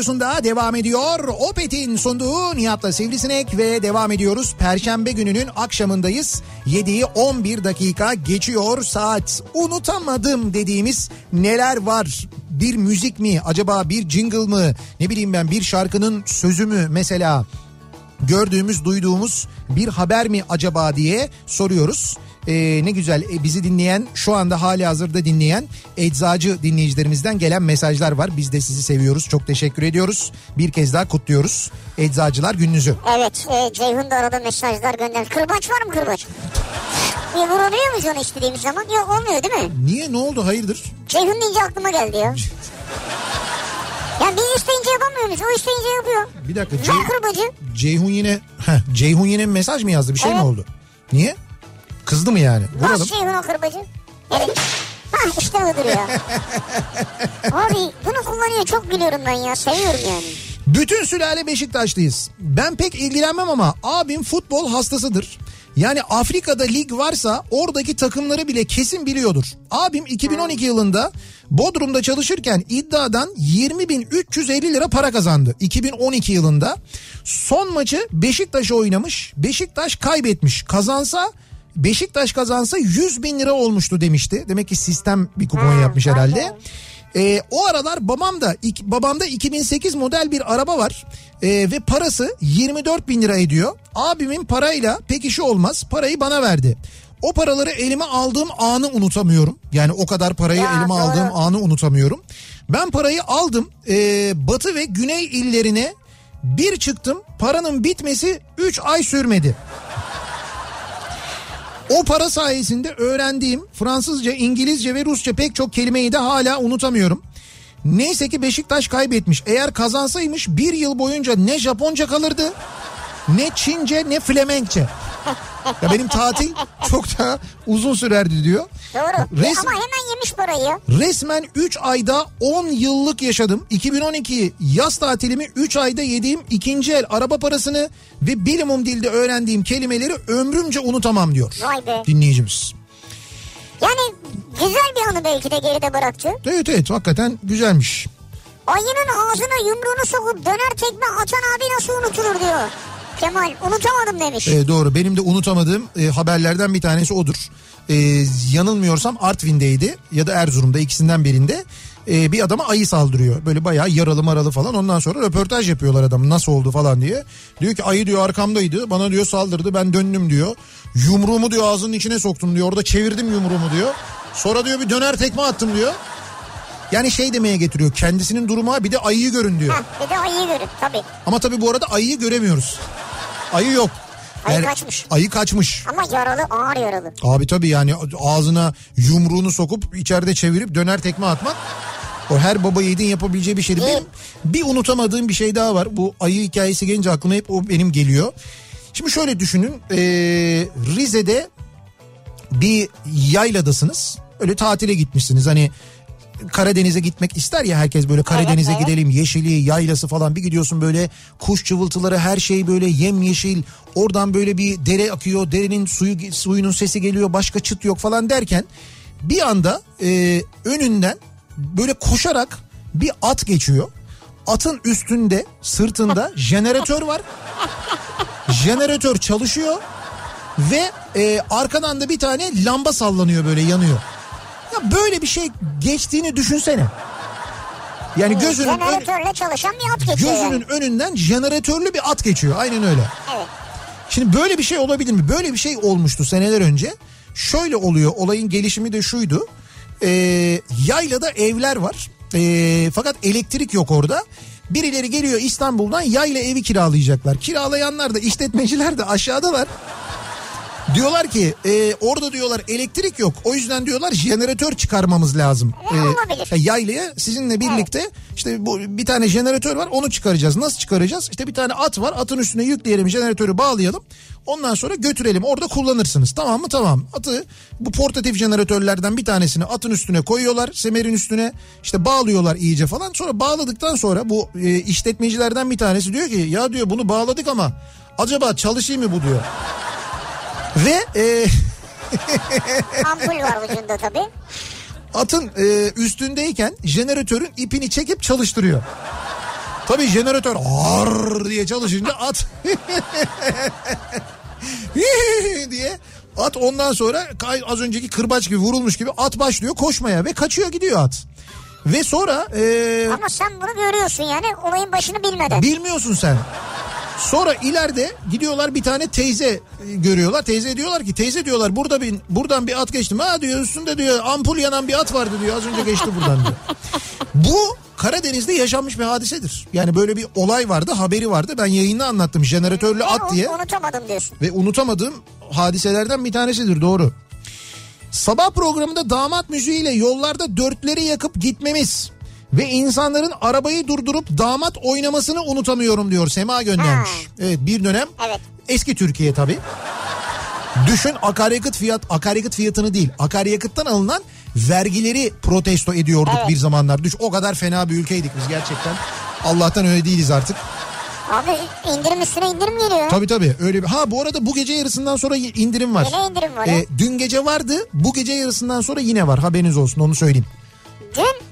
Radyosu'nda devam ediyor. Opet'in sunduğu Nihat'la Sivrisinek ve devam ediyoruz. Perşembe gününün akşamındayız. 7'yi 11 dakika geçiyor saat. Unutamadım dediğimiz neler var? Bir müzik mi? Acaba bir jingle mı? Ne bileyim ben bir şarkının sözü mü mesela? gördüğümüz, duyduğumuz bir haber mi acaba diye soruyoruz. Ee, ne güzel e, bizi dinleyen şu anda hali hazırda dinleyen eczacı dinleyicilerimizden gelen mesajlar var. Biz de sizi seviyoruz. Çok teşekkür ediyoruz. Bir kez daha kutluyoruz. Eczacılar gününüzü. Evet e, Ceyhun da arada mesajlar göndermiş. Kırbaç var mı kırbaç? Bir vuruluyor muyuz onu istediğimiz zaman? Yok olmuyor değil mi? Niye ne oldu hayırdır? Ceyhun deyince aklıma geldi ya. Ya biz isteyince yapamıyor muyuz? O isteyince yapıyor. Bir dakika. Cey- kırbacı? Ceyhun yine Heh, Ceyhun yine mesaj mı yazdı? Bir şey mi Evet. oldu? Niye? Kızdı mı yani? Vuralım. Bas Ceyhun o kırbacı. Yani Hah işte budur ya. Abi bunu kullanıyor çok gülüyorum ben ya. Seviyorum yani. Bütün sülale Beşiktaşlıyız. Ben pek ilgilenmem ama abim futbol hastasıdır. Yani Afrika'da lig varsa oradaki takımları bile kesin biliyordur. Abim 2012 yılında Bodrum'da çalışırken iddiadan 20.350 lira para kazandı. 2012 yılında son maçı Beşiktaş'a oynamış. Beşiktaş kaybetmiş. Kazansa Beşiktaş kazansa 100 bin lira olmuştu demişti. Demek ki sistem bir kupon yapmış herhalde. Ee, o aralar babam da ik- babamda 2008 model bir araba var Ee, ve parası 24 bin lira ediyor. Abimin parayla pek işi olmaz parayı bana verdi. O paraları elime aldığım anı unutamıyorum. Yani o kadar parayı Ya, elime doğru. aldığım anı unutamıyorum. Ben parayı aldım ee, batı ve güney illerine bir çıktım paranın bitmesi 3 ay sürmedi. O para sayesinde öğrendiğim Fransızca, İngilizce ve Rusça pek çok kelimeyi de hala unutamıyorum. Neyse ki Beşiktaş kaybetmiş. Eğer kazansaymış bir yıl boyunca ne Japonca kalırdı ne Çince ne Flemenkçe. Ya benim tatil çok daha uzun sürerdi diyor. Doğru. Res- Ama hemen yemiş parayı. Resmen 3 ayda 10 yıllık yaşadım. 2012 yaz tatilimi 3 ayda yediğim ikinci el araba parasını ve minimum dilde öğrendiğim kelimeleri ömrümce unutamam diyor. Vay be. Dinleyicimiz. Yani güzel bir anı belki de geride bıraktı. Evet evet hakikaten güzelmiş. Ayının ağzına yumruğunu sokup döner tekme atan abi nasıl unutulur diyor. Kemal unutamadım demiş. Ee, doğru benim de unutamadığım e, haberlerden bir tanesi odur. Ee, yanılmıyorsam Artvin'deydi ya da Erzurum'da ikisinden birinde e, bir adama ayı saldırıyor. Böyle bayağı yaralı maralı falan ondan sonra röportaj yapıyorlar adamın nasıl oldu falan diye. Diyor ki ayı diyor arkamdaydı bana diyor saldırdı ben döndüm diyor. Yumruğumu diyor ağzının içine soktum diyor orada çevirdim yumruğumu diyor. Sonra diyor bir döner tekme attım diyor. Yani şey demeye getiriyor kendisinin duruma bir de ayıyı görün diyor. Heh, bir de ayıyı görün tabii. Ama tabii bu arada ayıyı göremiyoruz. Ayı yok. Ayı kaçmış. Ayı kaçmış. Ama yaralı ağır yaralı. Abi tabii yani ağzına yumruğunu sokup içeride çevirip döner tekme atmak o her baba yiğidin yapabileceği bir şeydi. Benim bir unutamadığım bir şey daha var. Bu ayı hikayesi gelince aklıma hep o benim geliyor. Şimdi şöyle düşünün. ee, Rize'de bir yayladasınız. Öyle tatile gitmişsiniz. Hani Karadeniz'e gitmek ister ya herkes böyle Karadeniz'e evet. gidelim yeşili yaylası falan bir gidiyorsun böyle kuş cıvıltıları her şey böyle yemyeşil oradan böyle bir dere akıyor derenin suyu suyunun sesi geliyor başka çıt yok falan derken bir anda e, önünden böyle koşarak bir at geçiyor atın üstünde sırtında jeneratör var jeneratör çalışıyor ve e, arkadan da bir tane lamba sallanıyor böyle yanıyor. Ya böyle bir şey geçtiğini düşünsene. Yani gözünün ön- Jeneratörle çalışan bir at geçiyor gözünün yani. önünden jeneratörlü bir at geçiyor. Aynen öyle. Evet. Şimdi böyle bir şey olabilir mi? Böyle bir şey olmuştu seneler önce. Şöyle oluyor olayın gelişimi de şuydu. Ee, yaylada evler var. Ee, fakat elektrik yok orada. Birileri geliyor İstanbul'dan yayla evi kiralayacaklar. Kiralayanlar da işletmeciler de aşağıdalar. Diyorlar ki e, orada diyorlar elektrik yok. O yüzden diyorlar jeneratör çıkarmamız lazım. E, olabilir. e, yaylaya sizinle birlikte işte bu bir tane jeneratör var onu çıkaracağız. Nasıl çıkaracağız? İşte bir tane at var. Atın üstüne yükleyelim jeneratörü bağlayalım. Ondan sonra götürelim. Orada kullanırsınız. Tamam mı? Tamam. Atı bu portatif jeneratörlerden bir tanesini atın üstüne koyuyorlar. Semerin üstüne işte bağlıyorlar iyice falan. Sonra bağladıktan sonra bu e, işletmecilerden bir tanesi diyor ki ya diyor bunu bağladık ama acaba çalışayım mı bu diyor. Ve e, Ampul var ucunda tabii. atın e, üstündeyken jeneratörün ipini çekip çalıştırıyor. Tabii jeneratör ar diye çalışınca at diye at ondan sonra az önceki kırbaç gibi vurulmuş gibi at başlıyor koşmaya ve kaçıyor gidiyor at. Ve sonra e, Ama sen bunu görüyorsun yani olayın başını bilmeden. bilmiyorsun sen. Sonra ileride gidiyorlar bir tane teyze e, görüyorlar. Teyze diyorlar ki teyze diyorlar burada bir buradan bir at geçti. Ha diyor üstünde diyor ampul yanan bir at vardı diyor. Az önce geçti buradan diyor. Bu Karadeniz'de yaşanmış bir hadisedir. Yani böyle bir olay vardı haberi vardı. Ben yayında anlattım jeneratörlü at diye. Unutamadım diyorsun. Ve unutamadığım hadiselerden bir tanesidir doğru. Sabah programında damat müziğiyle yollarda dörtleri yakıp gitmemiz ve insanların arabayı durdurup damat oynamasını unutamıyorum diyor Sema göndermiş. Ha. Evet bir dönem Evet. eski Türkiye tabii. Düşün akaryakıt fiyat akaryakıt fiyatını değil akaryakıttan alınan vergileri protesto ediyorduk Evet. bir zamanlar. Düş o kadar fena bir ülkeydik biz gerçekten. Allah'tan öyle değiliz artık. Abi indirim üstüne indirim geliyor. Tabii tabii öyle bir. Ha bu arada bu gece yarısından sonra indirim var. Yine indirim var. Ee, dün gece vardı bu gece yarısından sonra yine var haberiniz olsun onu söyleyeyim. Dün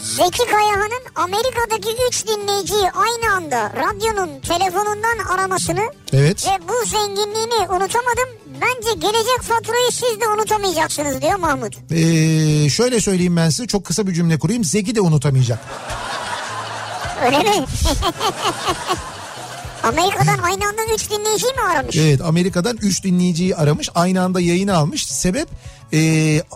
Zeki Kayahan'ın Amerika'daki 3 dinleyiciyi aynı anda radyonun telefonundan aramasını Evet. ve bu zenginliğini unutamadım. Bence gelecek faturayı siz de unutamayacaksınız diyor Mahmut. Ee, şöyle söyleyeyim ben size çok kısa bir cümle kurayım. Zeki de unutamayacak. Öyle mi? Amerika'dan aynı anda 3 dinleyiciyi mi aramış? Evet Amerika'dan 3 dinleyiciyi aramış aynı anda yayını almış. Sebep ee,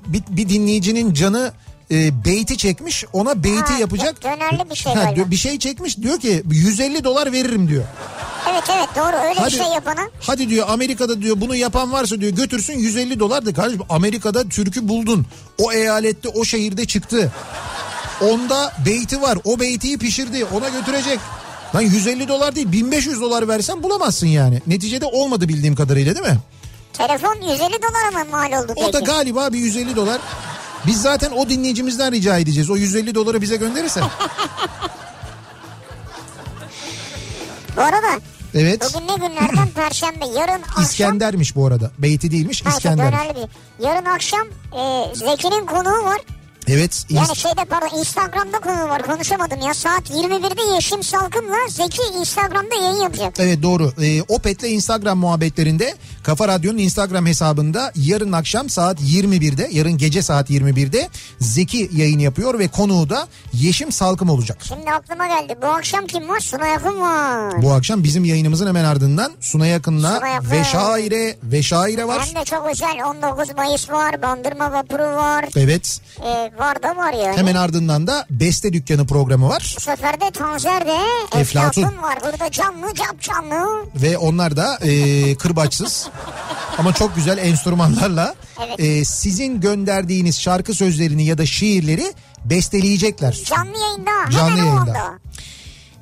bir, bir dinleyicinin canı e, beyti çekmiş ona beyti Ha, yapacak. dönerli bir şey Ha, galiba. bir şey çekmiş diyor ki 150 dolar veririm diyor. Evet evet doğru öyle Hadi, bir şey yapana. hadi diyor Amerika'da diyor bunu yapan varsa diyor götürsün 150 dolar da kardeşim Amerika'da türkü buldun. O eyalette o şehirde çıktı. Onda beyti var o beytiyi pişirdi ona götürecek. Lan 150 dolar değil 1500 dolar versen bulamazsın yani. Neticede olmadı bildiğim kadarıyla değil mi? Telefon 150 dolara mı mal oldu O da peki? galiba bir 150 dolar. Biz zaten o dinleyicimizden rica edeceğiz. O 150 doları bize gönderirse. Bu arada Evet. bugün ne günlerden perşembe yarın akşam. İskender'miş bu arada. Beyti değilmiş İskender. Yarın akşam e, Zeki'nin konuğu var. Evet. Yani şeyde pardon Instagram'da konuğu var konuşamadım ya. Saat 21'de Yeşim Salkım'la Zeki Instagram'da yayın yapacak. Evet doğru. Ee, Opet'le Instagram muhabbetlerinde Kafa Radyo'nun Instagram hesabında yarın akşam saat 21'de, yarın gece saat 21'de Zeki yayın yapıyor ve konuğu da Yeşim Salkım olacak. Şimdi aklıma geldi. Bu akşam kim var? Sunay Akın var. Bu akşam bizim yayınımızın hemen ardından Sunay Akın'la Sunay Akın. ve şaire ve şaire var. Hem de çok özel 19 Mayıs var. Bandırma Vapuru var. Evet. E, var da var yani. Hemen ardından da Beste Dükkanı programı var. Bu sefer de Tanzer'de Eflatun. Eflatun var. Burada canlı cap canlı. Ve onlar da e, kırbaçsız ama çok güzel enstrümanlarla Evet. e, sizin gönderdiğiniz şarkı sözlerini ya da şiirleri besteleyecekler. Canlı yayında. Canlı hemen yayında. anda.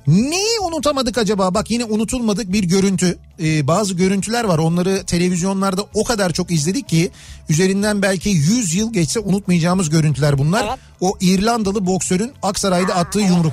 Neyi unutamadık acaba? Bak yine unutulmadık bir görüntü. Ee, bazı görüntüler var. Onları televizyonlarda o kadar çok izledik ki üzerinden belki 100 yıl geçse unutmayacağımız görüntüler bunlar. Evet. O İrlandalı boksörün Aksaray'da attığı yumruk.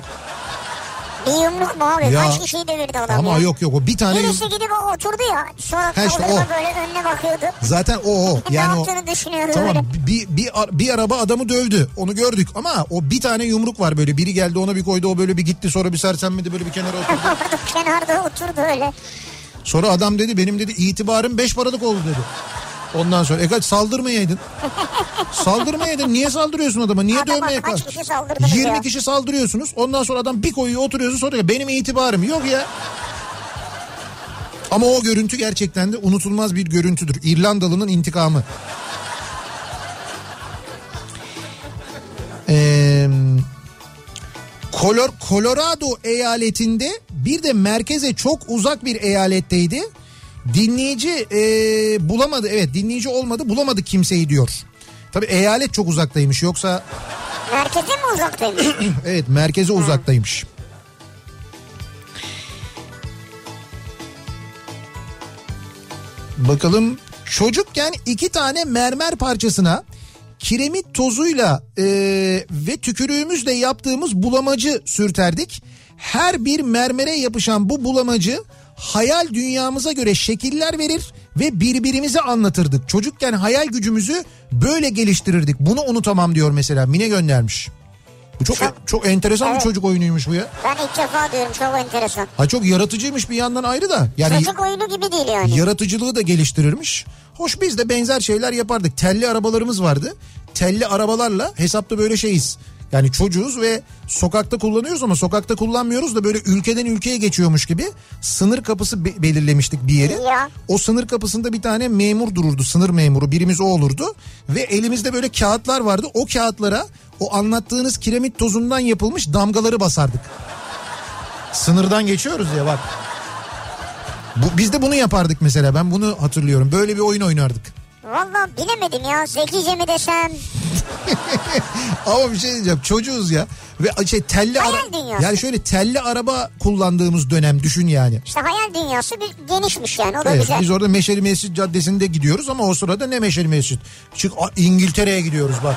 Bir yumruk mu abi? Ya. Kaç kişiyi devirdi adam Ama ya? yok yok o bir tane yum- Birisi gidip o oturdu ya. Sonra Ha işte o. böyle önüne bakıyordu. zaten o o. ne Yani o yaptığını düşünüyordu Tamam böyle. bir, bir, bir araba adamı dövdü onu gördük ama o bir tane yumruk var böyle biri geldi ona bir koydu o böyle bir gitti sonra bir sersemledi böyle bir kenara oturdu. Kenarda oturdu öyle. Sonra adam dedi benim dedi itibarım beş paralık oldu dedi. Ondan sonra e kaç saldırmayaydın. Saldırmayaydın. Niye saldırıyorsun adama? Niye Adama dövmeye kaç kişi saldırdınız 20 ya? kişi saldırıyorsunuz. Ondan sonra adam bir koyuyor oturuyorsun sonra diyor, benim itibarım yok ya. Ama o görüntü gerçekten de unutulmaz bir görüntüdür. İrlandalı'nın intikamı. Eee Color, Colorado eyaletinde bir de merkeze çok uzak bir eyaletteydi. Dinleyici e, bulamadı evet dinleyici olmadı bulamadı kimseyi diyor. Tabi eyalet çok uzaktaymış yoksa Merkeze mi uzaktaymış? evet merkeze uzaktaymış. Bakalım çocukken iki tane mermer parçasına kiremit tozuyla e, ve tükürüğümüzle yaptığımız bulamacı sürterdik. Her bir mermere yapışan bu bulamacı hayal dünyamıza göre şekiller verir ve birbirimize anlatırdık. Çocukken hayal gücümüzü böyle geliştirirdik. Bunu unutamam diyor mesela Mine göndermiş. Bu çok Çok- çok enteresan bir Evet. çocuk oyunuymuş bu ya. Ben ilk defa diyorum çok enteresan. Ha çok yaratıcıymış bir yandan ayrı da. Yani Çocuk oyunu gibi değil yani. yaratıcılığı da geliştirirmiş. Hoş biz de benzer şeyler yapardık. Telli arabalarımız vardı. Telli arabalarla hesapta böyle şeyiz. Yani çocuğuz ve sokakta kullanıyoruz ama sokakta kullanmıyoruz da böyle ülkeden ülkeye geçiyormuş gibi sınır kapısı be- belirlemiştik bir yeri. Ya. O sınır kapısında bir tane memur dururdu sınır memuru birimiz o olurdu ve elimizde böyle kağıtlar vardı o kağıtlara o anlattığınız kiremit tozundan yapılmış damgaları basardık. Sınırdan geçiyoruz ya bak. Bu, biz de bunu yapardık mesela ben bunu hatırlıyorum böyle bir oyun oynardık. Valla bilemedim ya zekice mi desem. Ama bir şey diyeceğim çocuğuz ya ve şey telli Hayal ara- dünyası. yani şöyle telli araba kullandığımız dönem düşün yani. İşte hayal dünyası bir genişmiş yani o da Evet, güzel. biz orada Meşeli Mescid Caddesi'nde gidiyoruz ama o sırada ne Meşeli Mescid? Çık İngiltere'ye gidiyoruz bak.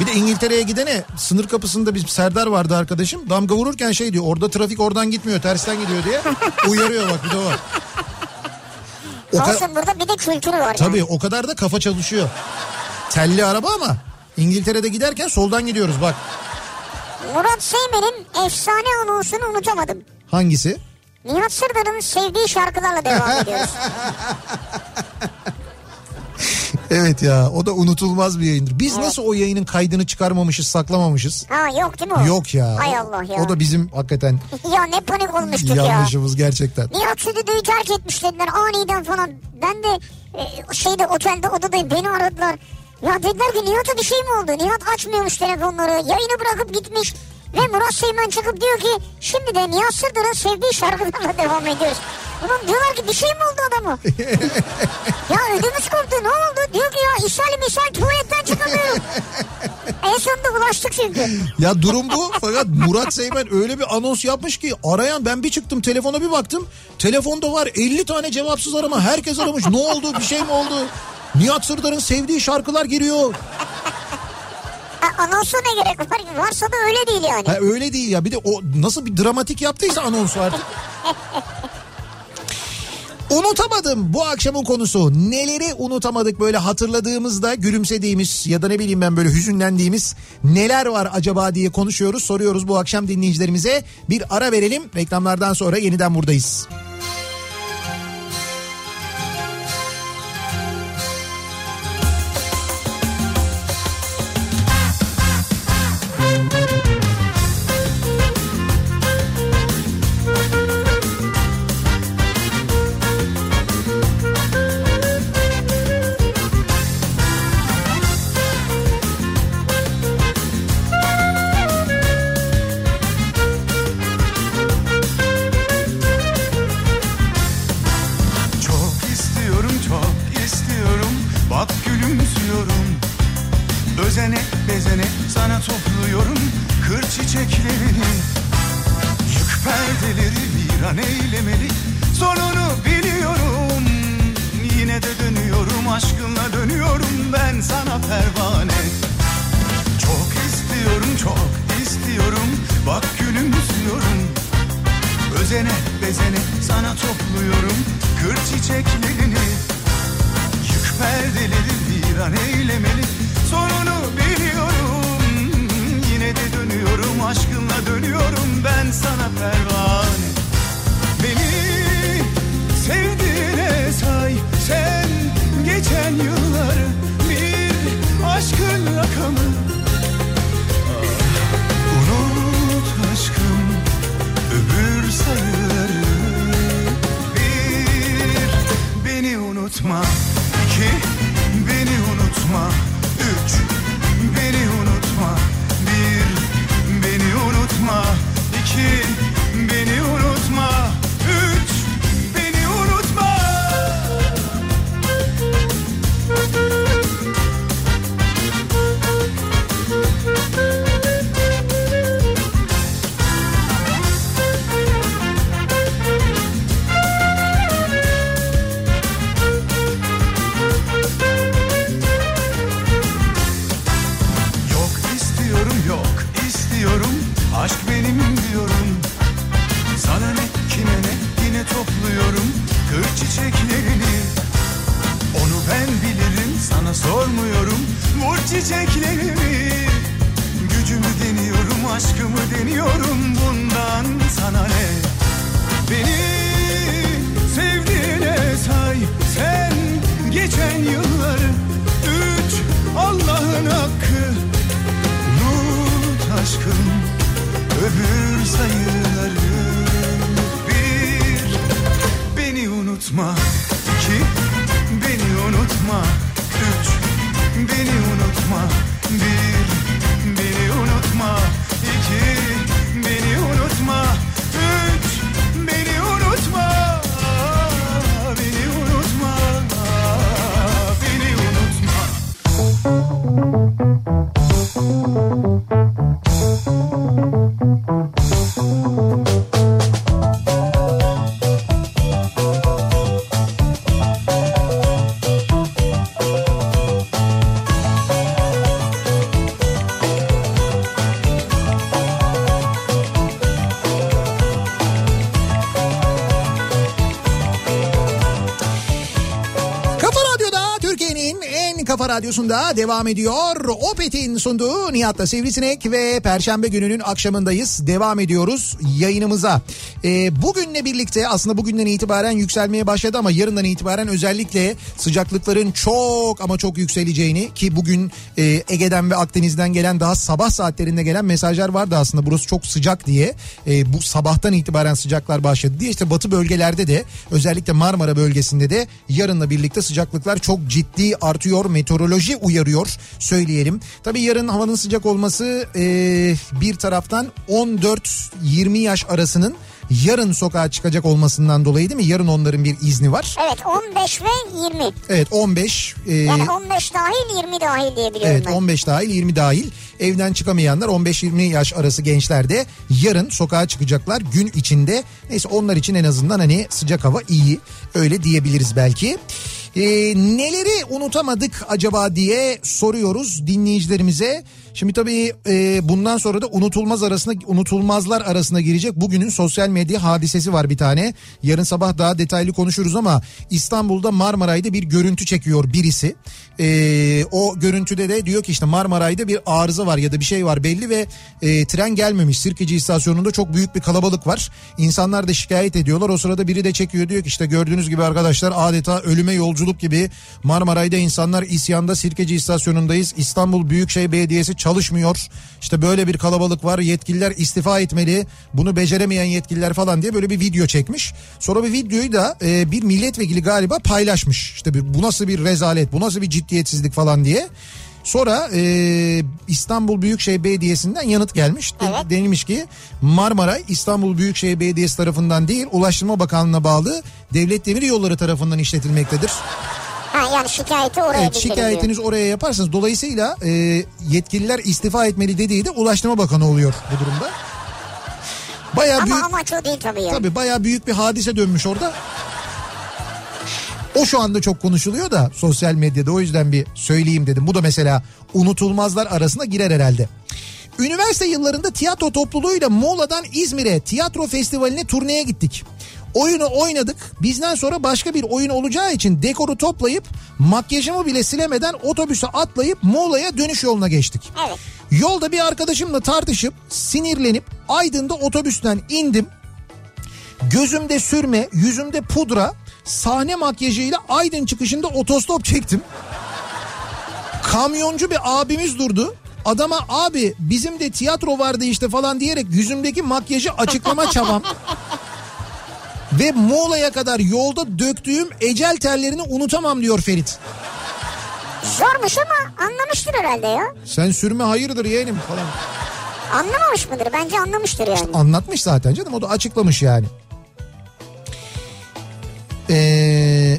Bir de İngiltere'ye gidene sınır kapısında biz Serdar vardı arkadaşım. Damga vururken şey diyor orada trafik oradan gitmiyor tersten gidiyor diye uyarıyor bak bir de o. O ka- Olsun burada bir de kültürü var Tabii yani. o kadar da kafa çalışıyor. Telli araba ama İngiltere'de giderken soldan gidiyoruz bak. Murat Seymen'in efsane anonsunu unutamadım. Hangisi? Nihat Sırdar'ın sevdiği şarkılarla devam ediyoruz. Evet ya o da unutulmaz bir yayındır. Biz nasıl o yayının kaydını çıkarmamışız saklamamışız? Ha yok değil mi o? Yok ya. Hay Allah ya. O da bizim hakikaten Ya ne panik olmuştuk ya. yanlışımız gerçekten. Nihat stüdyoyu terk etmiş dediler aniden falan. Ben de e, şeyde otelde odadayım beni aradılar. Ya dediler ki Nihat'a bir şey mi oldu? Nihat açmıyormuş telefonları. Yayını bırakıp gitmiş. Ve Murat Seymen çıkıp diyor ki şimdi de Nihat Sırdar'ın sevdiği şarkılarla devam ediyoruz. Ulan diyorlar ki bir şey mi oldu adama? ya ödümüz koptu ne oldu? Diyor ki ya ishal misal tuvaletten çıkamıyorum. en sonunda ulaştık çünkü. Ya durum bu fakat Murat Seymen öyle bir anons yapmış ki arayan ben bir çıktım telefona bir baktım. Telefonda var 50 tane cevapsız arama herkes aramış ne oldu bir şey mi oldu? Nihat Sırdar'ın sevdiği şarkılar giriyor. Ha, anonsa ne gerek var? Varsa da öyle değil yani. Ha öyle değil ya bir de o nasıl bir dramatik yaptıysa anonsu artık. Unutamadım bu akşamın konusu. Neleri unutamadık böyle hatırladığımızda gülümsediğimiz ya da ne bileyim ben böyle hüzünlendiğimiz neler var acaba diye konuşuyoruz, soruyoruz bu akşam dinleyicilerimize. Bir ara verelim. Reklamlardan sonra yeniden buradayız. Çok kafa radyosunda devam ediyor. Opet'in sunduğu Nihat'la Sivrisinek ve Perşembe gününün akşamındayız. Devam ediyoruz yayınımıza. Ee, bugünle birlikte aslında bugünden itibaren yükselmeye başladı ama yarından itibaren özellikle sıcaklıkların çok ama çok yükseleceğini ki bugün e, Ege'den ve Akdeniz'den gelen daha sabah saatlerinde gelen mesajlar vardı aslında burası çok sıcak diye. E, bu sabahtan itibaren sıcaklar başladı diye işte batı bölgelerde de özellikle Marmara bölgesinde de yarınla birlikte sıcaklıklar çok ciddi artıyor. Meteoroloji uyarıyor söyleyelim. Tabii yarın havanın sıcak olması e, bir taraftan 14-20 yaş arasının yarın sokağa çıkacak olmasından dolayı değil mi? Yarın onların bir izni var. Evet 15 ve 20. Evet 15 e, Yani 15 dahil 20 dahil diye biliyorum Evet ben. 15 dahil 20 dahil evden çıkamayanlar 15-20 yaş arası gençler de yarın sokağa çıkacaklar gün içinde. Neyse onlar için en azından hani sıcak hava iyi öyle diyebiliriz belki. Ee, neleri unutamadık acaba diye soruyoruz dinleyicilerimize. Şimdi tabii e, bundan sonra da unutulmaz arasına unutulmazlar arasına girecek bugünün sosyal medya hadisesi var bir tane. Yarın sabah daha detaylı konuşuruz ama İstanbul'da Marmaray'da bir görüntü çekiyor birisi. E, o görüntüde de diyor ki işte Marmaray'da bir arıza var ya da bir şey var belli ve e, tren gelmemiş. Sirkeci istasyonunda çok büyük bir kalabalık var. İnsanlar da şikayet ediyorlar. O sırada biri de çekiyor diyor ki işte gördüğünüz gibi arkadaşlar adeta ölüme yolculuk gibi Marmaray'da insanlar isyanda Sirkeci istasyonundayız. İstanbul Büyükşehir Belediyesi çalışmıyor. İşte böyle bir kalabalık var. Yetkililer istifa etmeli. Bunu beceremeyen yetkililer falan diye böyle bir video çekmiş. Sonra bir videoyu da e, bir milletvekili galiba paylaşmış. İşte bir, bu nasıl bir rezalet, bu nasıl bir ciddiyetsizlik falan diye. Sonra e, İstanbul Büyükşehir Belediyesi'nden yanıt gelmiş. Evet. Denilmiş ki Marmaray İstanbul Büyükşehir Belediyesi tarafından değil Ulaştırma Bakanlığı'na bağlı Devlet Demir Yolları tarafından işletilmektedir. Ha yani şikayeti oraya Evet şikayetiniz oraya yaparsanız dolayısıyla e, yetkililer istifa etmeli dediği de Ulaştırma Bakanı oluyor bu durumda. Baya diyor. büyük Ama amaç o değil tabii ya. tabii baya büyük bir hadise dönmüş orada. O şu anda çok konuşuluyor da sosyal medyada o yüzden bir söyleyeyim dedim. Bu da mesela unutulmazlar arasına girer herhalde. Üniversite yıllarında tiyatro topluluğuyla Muğla'dan İzmir'e tiyatro festivaline turneye gittik. Oyunu oynadık. Bizden sonra başka bir oyun olacağı için dekoru toplayıp makyajımı bile silemeden otobüse atlayıp Muğla'ya dönüş yoluna geçtik. Evet. Yolda bir arkadaşımla tartışıp sinirlenip Aydın'da otobüsten indim. Gözümde sürme, yüzümde pudra, sahne makyajıyla Aydın çıkışında otostop çektim. Kamyoncu bir abimiz durdu. Adama abi bizim de tiyatro vardı işte falan diyerek yüzümdeki makyajı açıklama çabam. Ve Muğla'ya kadar yolda döktüğüm ecel terlerini unutamam diyor Ferit. Zormuş ama anlamıştır herhalde ya. Sen sürme hayırdır yeğenim falan. Anlamamış mıdır? Bence anlamıştır yani. Anlatmış zaten canım o da açıklamış yani. Ee,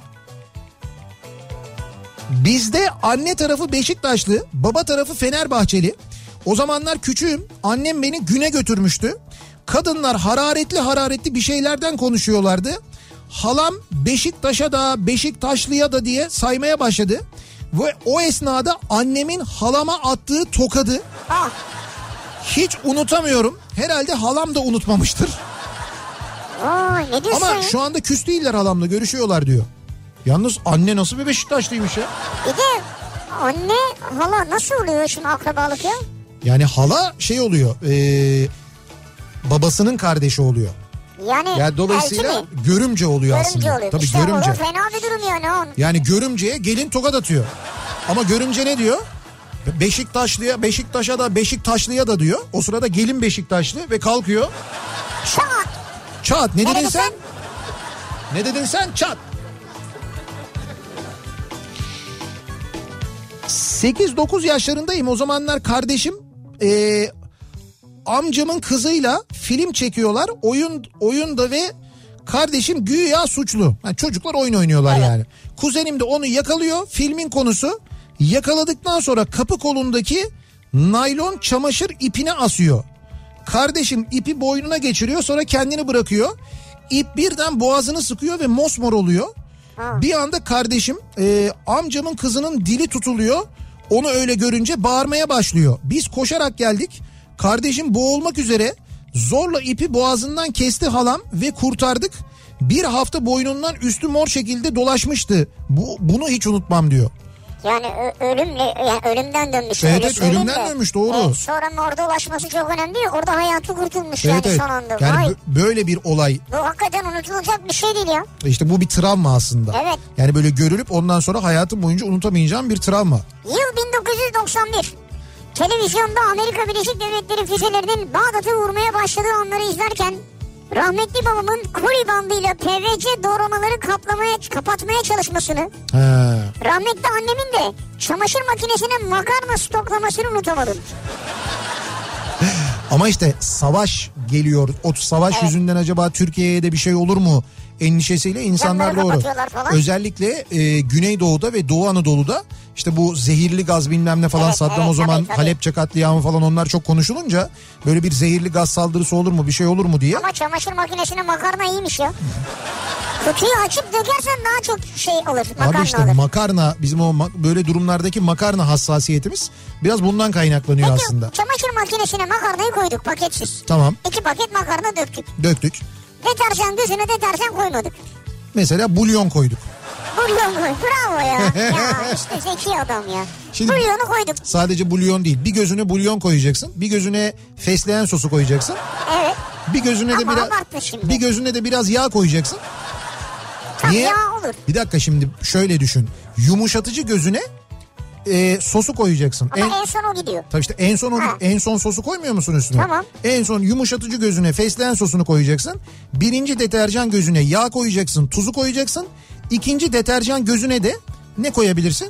bizde anne tarafı Beşiktaşlı, baba tarafı Fenerbahçeli. O zamanlar küçüğüm. Annem beni güne götürmüştü. Kadınlar hararetli hararetli bir şeylerden konuşuyorlardı. Halam Beşiktaş'a da Beşiktaşlı'ya da diye saymaya başladı. Ve o esnada annemin halama attığı tokadı Ah, hiç unutamıyorum. Herhalde halam da unutmamıştır. vay ne diyorsun Ama şu anda küs değiller halamla görüşüyorlar diyor. Yalnız anne nasıl bir Beşiktaşlıymış ya. Bir de anne hala nasıl oluyor şimdi akrabalık ya? Yani hala şey oluyor. eee, babasının kardeşi oluyor. Yani Yani dolayısıyla elçi mi? görümce oluyor Görümce aslında. oluyor. Tabii işte görümce. olur fena bir durum yani on. Yani görümceye gelin tokat atıyor. Ama görümce ne diyor? Beşiktaşlı'ya Beşiktaş'a da Beşiktaşlı'ya da diyor. O sırada gelin Beşiktaşlı ve kalkıyor. Çat. Çat ne Ne dedin sen? sen? Ne dedin sen? Çat. 8-9 yaşlarındayım. O zamanlar kardeşim eee, amcamın kızıyla film çekiyorlar. Oyun oyunda ve kardeşim güya suçlu. Yani çocuklar oyun oynuyorlar yani. Kuzenim de onu yakalıyor. Filmin konusu yakaladıktan sonra kapı kolundaki naylon çamaşır ipine asıyor. Kardeşim ipi boynuna geçiriyor sonra kendini bırakıyor. İp birden boğazını sıkıyor ve mosmor oluyor. Bir anda kardeşim e, amcamın kızının dili tutuluyor. Onu öyle görünce bağırmaya başlıyor. Biz koşarak geldik. Kardeşim boğulmak üzere zorla ipi boğazından kesti halam ve kurtardık. Bir hafta boynundan üstü mor şekilde dolaşmıştı. Bu bunu hiç unutmam diyor. Yani ölümle yani ölümden dönmüş. Evet, evet, ölümden de. dönmüş, doğru. E, sonra orada ulaşması çok önemli değil. Orada hayatı kurtulmuş Evet, yani evet. son anda. Yani Vay, bö- böyle bir olay bu hakikaten unutulacak bir şey değil ya. işte bu bir travma aslında. Evet. Yani böyle görülüp ondan sonra hayatın boyunca unutamayacağım bir travma. Yıl 1991. Televizyonda Amerika Birleşik Devletleri füzelerinin Bağdat'ı vurmaya başladığı anları izlerken rahmetli babamın koli bandıyla PVC doğramaları kaplamaya, kapatmaya çalışmasını He. rahmetli annemin de çamaşır makinesine makarna stoklamasını unutamadım. Ama işte savaş geliyor. O savaş Evet. yüzünden acaba Türkiye'ye de bir şey olur mu? Endişesiyle insanlar Camları doğru. falan. Özellikle e, Güneydoğu'da ve Doğu Anadolu'da işte bu zehirli gaz bilmem ne falan Evet, Saddam evet, o zaman tabii, tabii. Halepçe katliamı falan onlar çok konuşulunca böyle bir zehirli gaz saldırısı olur mu bir şey olur mu diye. Ama çamaşır makinesine makarna iyiymiş ya. Kutuyu açıp dökersen daha çok şey alır. Makarna Abi işte alır. makarna bizim o ma- böyle durumlardaki makarna hassasiyetimiz biraz bundan kaynaklanıyor Peki aslında. çamaşır makinesine makarnayı koyduk paketsiz. Tamam İki paket makarna döktük. döktük. Deterjan gözüne deterjan koymadık. Mesela bulyon koyduk. Bulyon koy. Bravo ya. ya işte zeki adam ya. Şimdi- Bulyonu koyduk. Sadece bulyon değil. Bir gözüne bulyon koyacaksın. Bir gözüne fesleğen sosu koyacaksın. Evet. Bir gözüne de Ama biraz abartma şimdi. bir gözüne de biraz yağ koyacaksın. Tam Niye? yağ olur. Bir dakika şimdi şöyle düşün. Yumuşatıcı gözüne e, sosu koyacaksın. Ama En, en son o gidiyor. tabii işte en son o- Ha. en son sosu koymuyor musun üstüne? Tamam. En son yumuşatıcı gözüne fesleğen sosunu koyacaksın. Birinci deterjan gözüne yağ koyacaksın, tuzu koyacaksın. İkinci deterjan gözüne de ne koyabilirsin?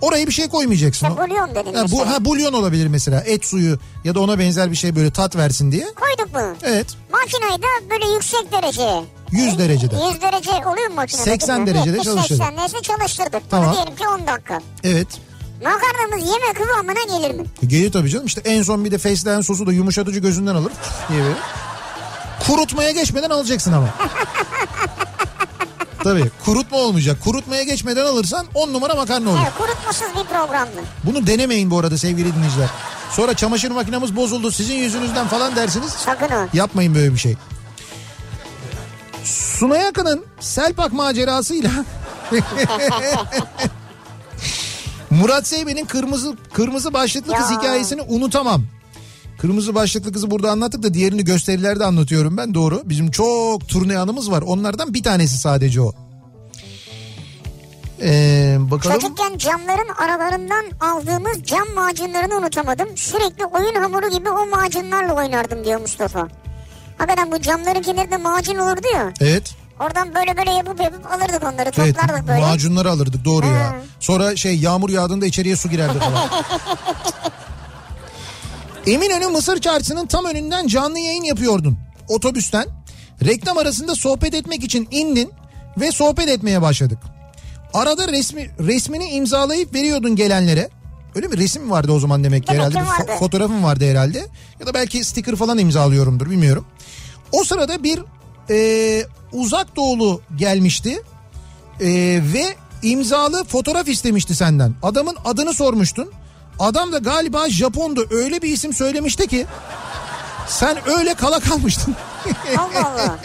Oraya bir şey koymayacaksın. İşte bulyon dedin Ha, bu ha bulyon olabilir mesela. Et suyu ya da ona benzer bir şey böyle tat versin diye. Koyduk bunu. Evet. Makinayı da böyle yüksek dereceye. 100 derecede. 100 derece oluyor mu makinede? 80 bilmiyorum. derecede çalıştırdık. 80 neyse çalıştırdık. Tamam. Bunu diyelim ki 10 dakika. Evet. Makarnamız yeme kıvamına gelir mi? Gelir tabii canım. İşte en son bir de fesleğen sosu da yumuşatıcı gözünden alır. diye böyle. Kurutmaya geçmeden alacaksın ama. tabii kurutma olmayacak. Kurutmaya geçmeden alırsan 10 numara makarna olur. Evet kurutmasız bir programdı. Bunu denemeyin bu arada sevgili dinleyiciler. Sonra çamaşır makinemiz bozuldu sizin yüzünüzden falan dersiniz. Sakın o. Yapmayın böyle bir şey. Sunay Akın'ın Selpak macerasıyla Murat Seymen'in kırmızı kırmızı başlıklı kız Ya. hikayesini unutamam. Kırmızı başlıklı kızı burada anlattık da diğerini gösterilerde anlatıyorum ben doğru. Bizim çok turne anımız var. Onlardan bir tanesi sadece o. Ee, bakalım. Çocukken camların aralarından aldığımız cam macunlarını unutamadım. Sürekli oyun hamuru gibi o macunlarla oynardım diyor Mustafa. Hakikaten bu camların kenarında macun olurdu ya. Evet. Oradan böyle böyle yapıp yapıp alırdık onları Evet toplardık böyle. macunları alırdık doğru ya. Ha. Sonra şey yağmur yağdığında içeriye su girerdi falan. Eminönü Mısır Çarşısı'nın tam önünden canlı yayın yapıyordun. Otobüsten. Reklam arasında sohbet etmek için indin ve sohbet etmeye başladık. Arada resmi resmini imzalayıp veriyordun gelenlere. Öyle mi? Resim vardı o zaman demek ki herhalde. ki Bir fo- vardı. fotoğrafım vardı herhalde. Ya da belki sticker falan imzalıyorumdur bilmiyorum. O sırada bir e, uzak doğulu gelmişti E, ve imzalı fotoğraf istemişti senden. Adamın adını sormuştun. Adam da galiba Japon'du öyle bir isim söylemişti ki sen öyle kala kalmıştın. Allah Allah.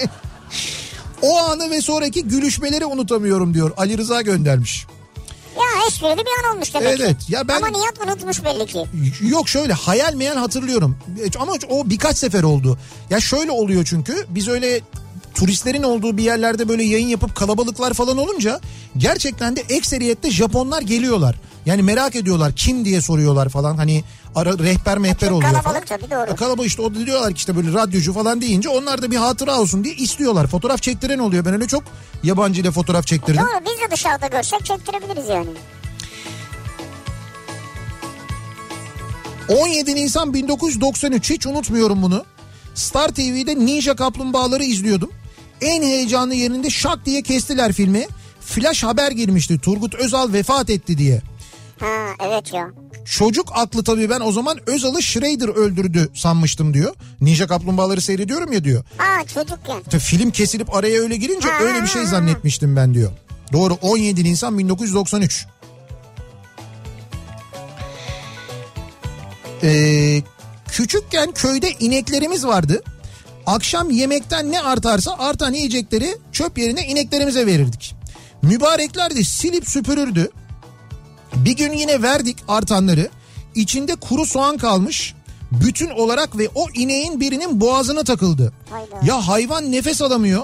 o anı ve sonraki gülüşmeleri unutamıyorum diyor. Ali Rıza göndermiş. Ya esprili bir an olmuş demek ki. Evet, ya ben- Ama Nihat unutmuş belli ki. Yok şöyle hayal meyal hatırlıyorum. E, Ama o birkaç sefer oldu. Ya şöyle oluyor çünkü biz öyle turistlerin olduğu bir yerlerde böyle yayın yapıp kalabalıklar falan olunca gerçekten de ekseriyette Japonlar geliyorlar. Yani merak ediyorlar kim diye soruyorlar falan hani ara, rehber mehber oluyor kalabalık falan. tabii, doğru. E, Kalabalık işte o da diyorlar ki işte böyle radyocu falan deyince onlar da bir hatıra olsun diye istiyorlar. Fotoğraf çektiren oluyor. Ben öyle çok yabancı ile fotoğraf çektirdim. Doğru biz de dışarıda görsek çektirebiliriz yani. 17 Nisan 1993 hiç unutmuyorum bunu. Star TV'de Ninja Kaplumbağaları izliyordum. En heyecanlı yerinde şak diye kestiler filmi. Flash haber girmişti Turgut Özal vefat etti diye. Ha evet ya. Çocuk aklı tabii ben o zaman Özal'ı Schrader öldürdü sanmıştım diyor. Ninja Kaplumbağaları seyrediyorum ya diyor. Ha çocukken. Tabii film kesilip araya öyle girince Ha, öyle bir şey zannetmiştim ben diyor. Doğru 17 Nisan 1993. Ee, küçükken köyde ineklerimiz vardı. Akşam yemekten ne artarsa artan yiyecekleri çöp yerine ineklerimize verirdik. Mübarekler de silip süpürürdü. Bir gün yine verdik artanları. İçinde kuru soğan kalmış. Bütün olarak ve o ineğin birinin boğazına takıldı. Hayda. Ya hayvan nefes alamıyor.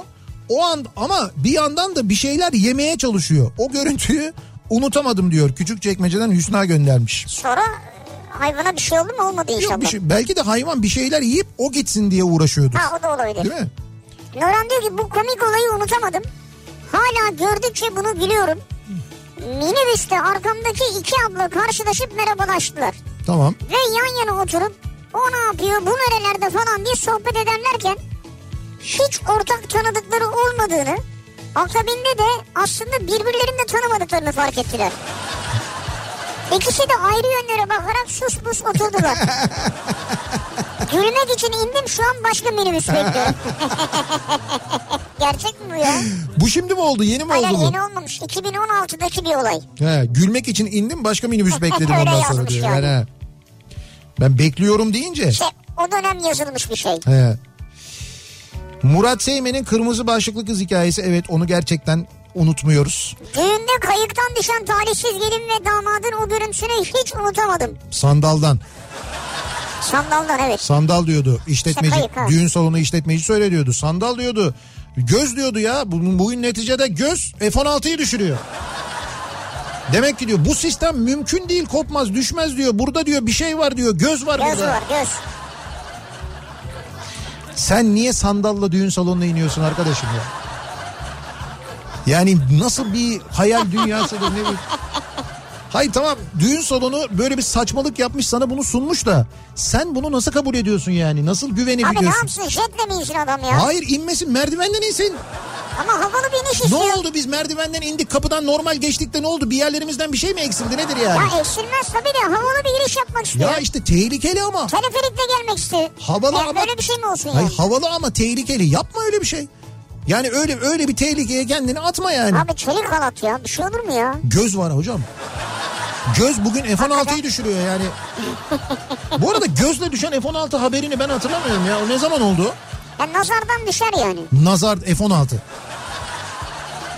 O an ama bir yandan da bir şeyler yemeye çalışıyor. O görüntüyü unutamadım diyor. Küçük çekmeceden Hüsna göndermiş. Sonra hayvana bir şey oldu mu olmadı inşallah. Yok bir şey, belki de hayvan bir şeyler yiyip o gitsin diye uğraşıyordur. Ha o da olabilir. Değil mi? Nurhan diyor ki bu komik olayı unutamadım. Hala gördükçe bunu gülüyorum. Minibüste arkamdaki iki abla karşılaşıp merhabalaştılar. Tamam. Ve yan yana oturup o ne yapıyor bu nerelerde falan diye sohbet ederlerken hiç ortak tanıdıkları olmadığını akabinde de aslında birbirlerini de tanımadıklarını fark ettiler. İkisi de ayrı yönlere bakarak sus pus oturdular. Gülmek için indim şu an başka minibüs bekliyorum. Gerçek mi bu ya? Bu şimdi mi oldu? Yeni mi Hayır oldu bu? yeni olmamış. 2016'daki bir olay. He, gülmek için indim başka minibüs bekledim ondan sonra diyor. yani. Yani. Ben bekliyorum deyince. İşte o dönem yazılmış bir şey. He. Murat Seymen'in kırmızı başlıklı kız hikayesi evet onu gerçekten unutmuyoruz. Düğünde kayıktan düşen talihsiz gelin ve damadın o görüntüsünü hiç unutamadım. Sandaldan. Sandaldan evet. Sandal diyordu işletmeci. Şaka yıka. düğün salonu işletmeci söyle diyordu. Sandal diyordu. Göz diyordu ya. Bu, bugün neticede göz F-16'yı düşürüyor. Demek ki diyor bu sistem mümkün değil kopmaz düşmez diyor. Burada diyor bir şey var diyor göz var Göz burada. var göz. Sen niye sandalla düğün salonuna iniyorsun arkadaşım ya? Yani nasıl bir hayal dünyasıdır ne bileyim. Hayır tamam düğün salonu böyle bir saçmalık yapmış sana bunu sunmuş da sen bunu nasıl kabul ediyorsun yani? Nasıl Abi ne güvenebiliyorsun? yapsın jetle mi insin adam ya? Hayır inmesin merdivenden insin. Ama havalı bir iniş Ne istiyor. oldu biz merdivenden indik kapıdan normal geçtik de ne oldu? Bir yerlerimizden bir şey mi eksildi nedir yani? Ya eksilmez tabii de havalı bir giriş yapmak istiyor. Ya işte tehlikeli ama. Teleferikle gelmek istiyor. Havalı Ya ama. Böyle bir şey mi olsun Hayır yani? havalı ama tehlikeli. Yapma öyle bir şey. Yani öyle öyle bir tehlikeye kendini atma yani. Abi çelik halat ya bir şey olur mu ya? Göz var hocam. Göz bugün F-16'yı düşürüyor yani. Bu arada gözle düşen F-16 haberini ben hatırlamıyorum ya. O ne zaman oldu? Ya nazardan düşer yani. Nazar F-16.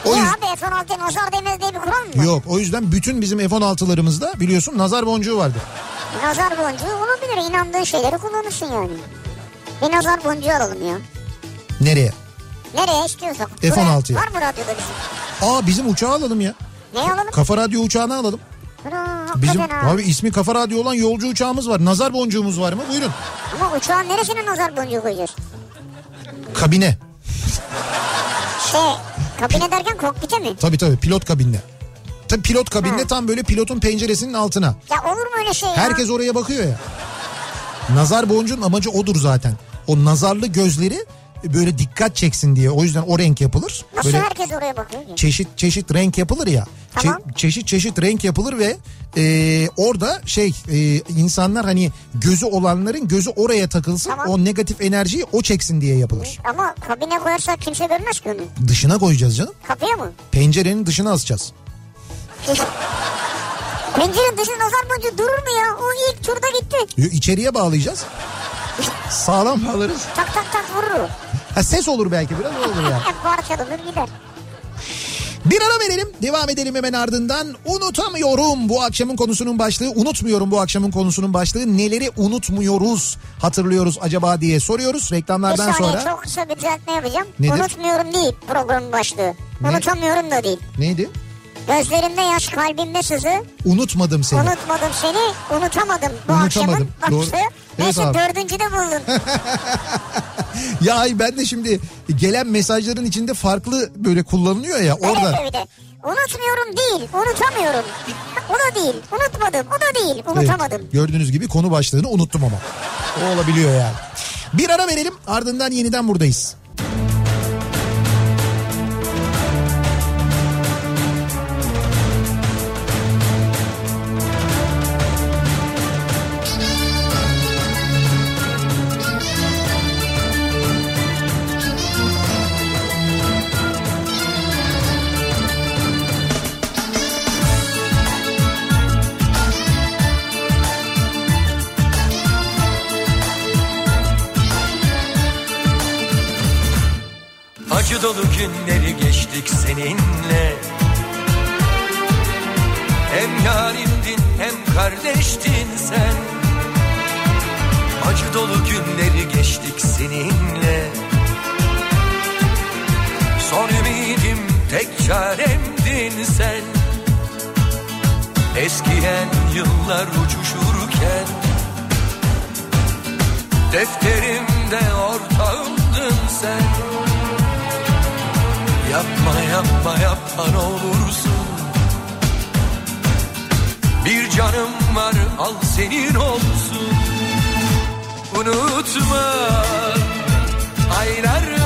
O Niye yüz- abi F-16'ya nazar değmez diye bir kural mı? Yok o yüzden bütün bizim F-16'larımızda biliyorsun nazar boncuğu vardı. Nazar boncuğu olabilir. inandığın şeyleri kullanırsın yani. Bir nazar boncuğu alalım ya. Nereye? Nereye istiyorsak. F-16 'ya. Var mı radyoda bizim? Aa bizim uçağı alalım ya. Ne alalım? Kafa Radyo uçağını alalım. Bra, Bizim ha. abi ismi Kafa Radyo olan yolcu uçağımız var. Nazar boncuğumuz var mı? Buyurun. Ama uçağın neresine nazar boncuğu koyacağız? Kabine. Şey kabine derken kokpite mi? Tabii tabii pilot kabinine. Tabii pilot kabininde Ha. tam böyle pilotun penceresinin altına. Ya olur mu öyle şey ya? Herkes oraya bakıyor ya. Nazar boncuğun amacı odur zaten. O nazarlı gözleri böyle dikkat çeksin diye. O yüzden o renk yapılır. Nasıl Böyle herkes oraya bakıyor ki? çeşit çeşit renk yapılır ya. Çe- Tamam. çeşit çeşit renk yapılır ve e, orada şey e, insanlar hani gözü olanların gözü oraya takılsın. Tamam. O negatif enerjiyi o çeksin diye yapılır. Ama kabine koyarsak kimse görmez ki onu. Dışına koyacağız canım. Kapıya mı? Pencerenin dışına asacağız. Pencerenin dışında nazar boncuğu durur mu ya? O ilk turda gitti. İçeriye bağlayacağız. Sağlam bağlarız. Tak tak tak vurur. Ha, ses olur belki biraz olur yani. Parçalanır gider. Bir ara verelim. Devam edelim hemen ardından. Unutamıyorum bu akşamın konusunun başlığı. Unutmuyorum bu akşamın konusunun başlığı. Neleri unutmuyoruz, hatırlıyoruz acaba diye soruyoruz. Bir Reklamlardan saniye sonra. çok kısa bir düzeltme yapacağım. Nedir? Unutmuyorum değil programın başlığı. Ne? Unutamıyorum da değil. Neydi? Gözlerimde yaş kalbimde sızı. Unutmadım seni. Unutmadım seni unutamadım bu Unutamadım, akşamın doğru. akışı. Evet Neyse abi. dördüncü de buldun. Ya ay ben de şimdi gelen mesajların içinde farklı böyle kullanılıyor ya orada. Öyle bir de. Unutmuyorum değil unutamıyorum. O da değil unutmadım o da değil unutamadım. Evet, gördüğünüz gibi konu başlığını unuttum ama. O olabiliyor yani. Bir ara verelim ardından yeniden buradayız. Eskiyen yıllar uçuşurken Defterimde ortağımdın sen. Yapma yapma yapma olursun. Bir canım var al senin olsun. Unutma aylar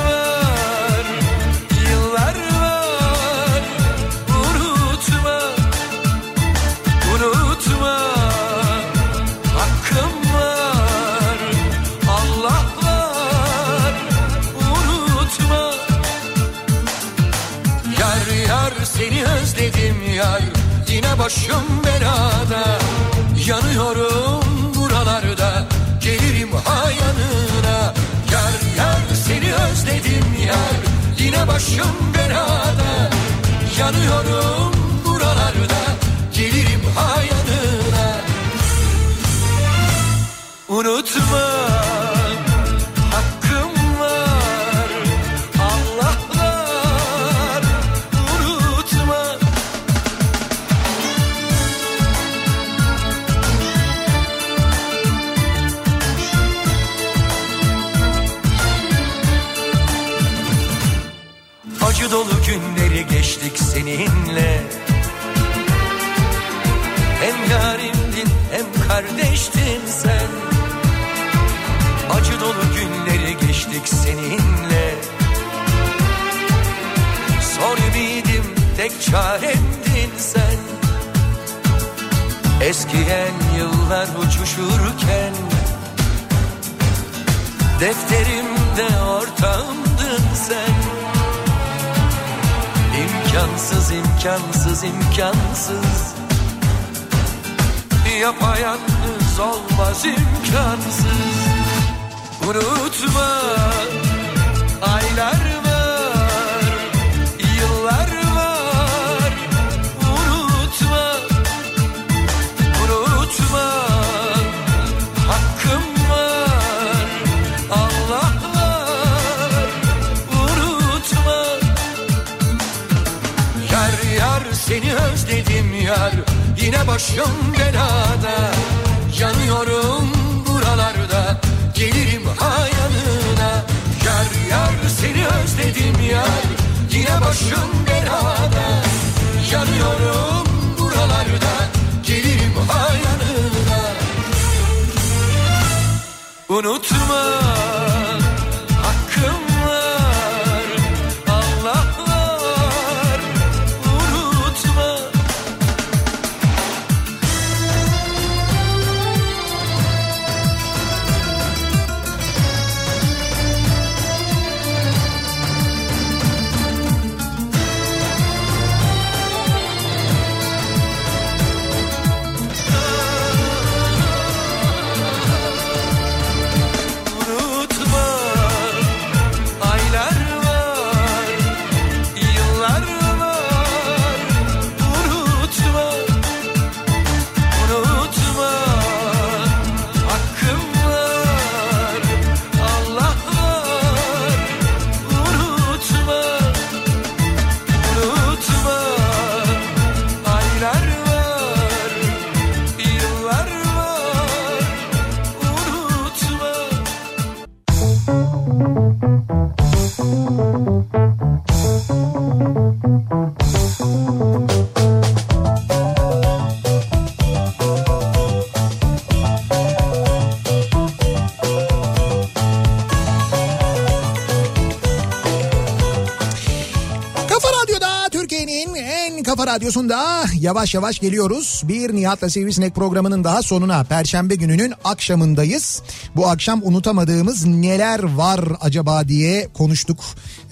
Radyosu'nda yavaş yavaş geliyoruz. Bir Nihat'la Sivrisinek programının daha sonuna Perşembe gününün akşamındayız. Bu akşam unutamadığımız neler var acaba diye konuştuk.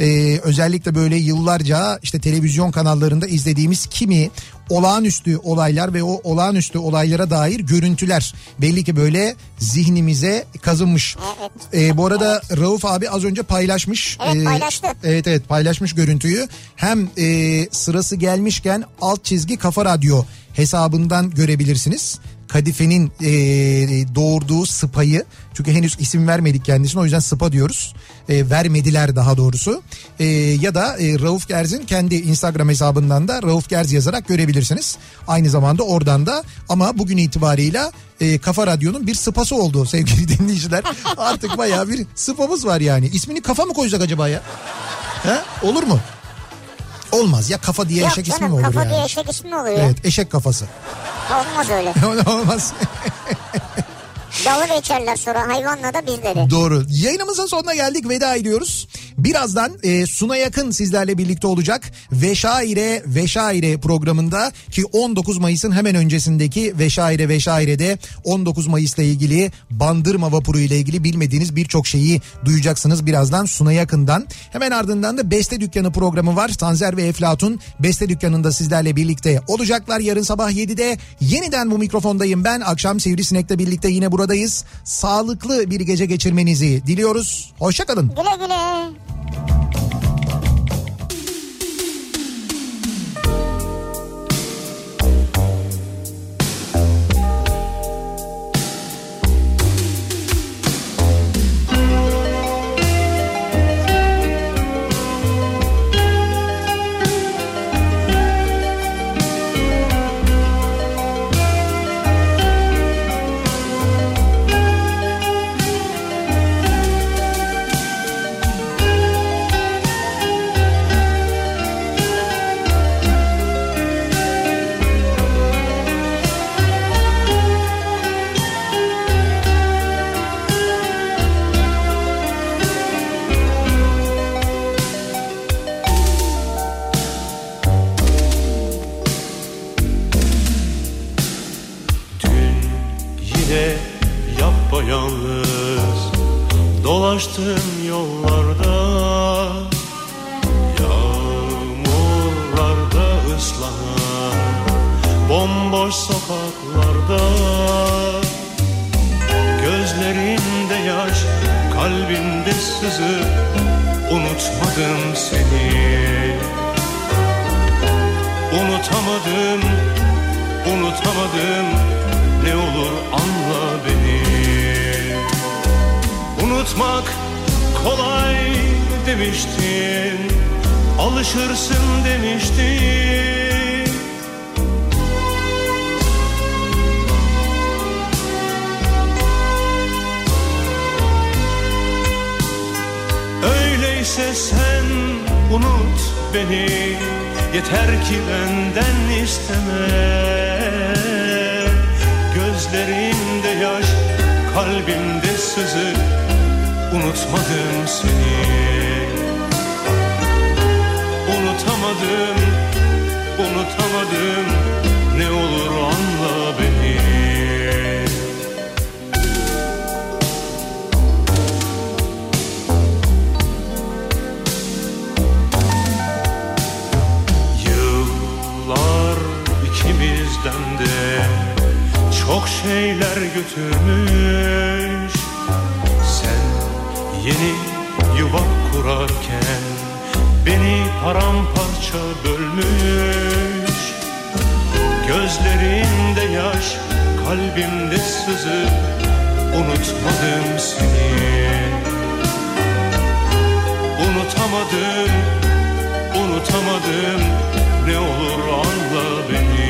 Ee, özellikle böyle yıllarca işte televizyon kanallarında izlediğimiz kimi olağanüstü olaylar ve o olağanüstü olaylara dair görüntüler belli ki böyle zihnimize kazınmış. Evet. Ee, bu arada Rauf abi az önce paylaşmış. Evet, Ee, paylaştı. Evet evet paylaşmış görüntüyü. Hem e, sırası gelmişken alt çizgi kafa radyo hesabından görebilirsiniz. Kadife'nin e, doğurduğu sıpayı çünkü henüz isim vermedik kendisine o yüzden sıpa diyoruz. E, vermediler daha doğrusu. E, ya da e, Rauf Gerz'in kendi Instagram hesabından da Rauf Gerz yazarak görebilirsiniz. Aynı zamanda oradan da ama bugün itibarıyla e, Kafa Radyo'nun bir sıpası oldu sevgili dinleyiciler. Artık bayağı bir sıpamız var yani. İsmini kafa mı koyacak acaba ya? He? Olur mu? Olmaz ya kafa diye Yok eşek ismi mi olur kafa yani? diye eşek ismi oluyor. Evet eşek kafası. Olmaz öyle. Olmaz. Dalga geçerler sonra hayvanla da bizleri. Doğru. Yayınımızın sonuna geldik veda ediyoruz. Birazdan e, Suna Yakın sizlerle birlikte olacak. Veşaire Veşaire programında ki 19 Mayıs'ın hemen öncesindeki Veşaire Veşaire'de 19 Mayıs'la ilgili Bandırma vapuru ile ilgili bilmediğiniz birçok şeyi duyacaksınız birazdan Suna Yakın'dan. Hemen ardından da Beste Dükkanı programı var. Tanzer ve Eflatun Beste Dükkanı'nda sizlerle birlikte olacaklar. Yarın sabah 7'de yeniden bu mikrofondayım ben. Akşam Sivrisinek'le birlikte yine buradayız. Sağlıklı bir gece geçirmenizi diliyoruz. Hoşçakalın. Güle güle. Dolaştım yollarda. Yağmurlarda ıslanan bomboş sokaklarda. Gözlerinde yaş, kalbinde sızı Unutmadım seni. Unutamadım, unutamadım Ne olur anla beni Unutmak kolay demiştin Alışırsın demiştin. Öyleyse sen unut beni Yeter ki benden isteme. Gözlerimde yaş, kalbimde sızı Unutmadım seni. Unutamadım, unutamadım. Ne olur anla beni. Yıllar ikimizden de çok şeyler götürmüş yeni yuva kurarken beni paramparça bölmüş. Gözlerinde yaş, kalbimde sızı Unutmadım seni. Unutamadım, unutamadım Ne olur anla beni.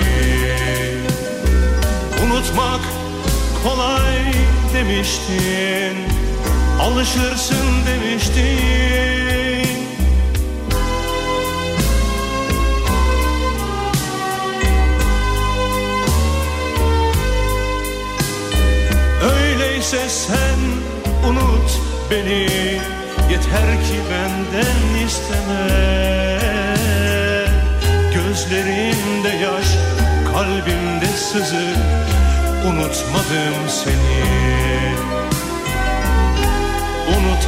Unutmak kolay demiştin Alışırsın demiştin Öyleyse sen unut beni. Yeter ki benden isteme. Göz Gözlerimde yaş, kalbimde sızı. Unutmadım seni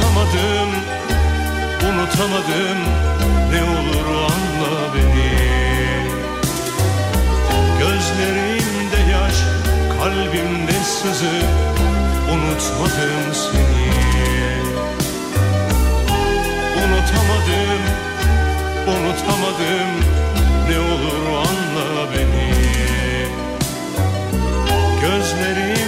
Unutamadım, unutamadım Ne olur anla beni. Gözlerimde yaş, kalbimde sızı Unutmadım seni. Unutamadım, unutamadım Ne olur anla beni. Gözlerim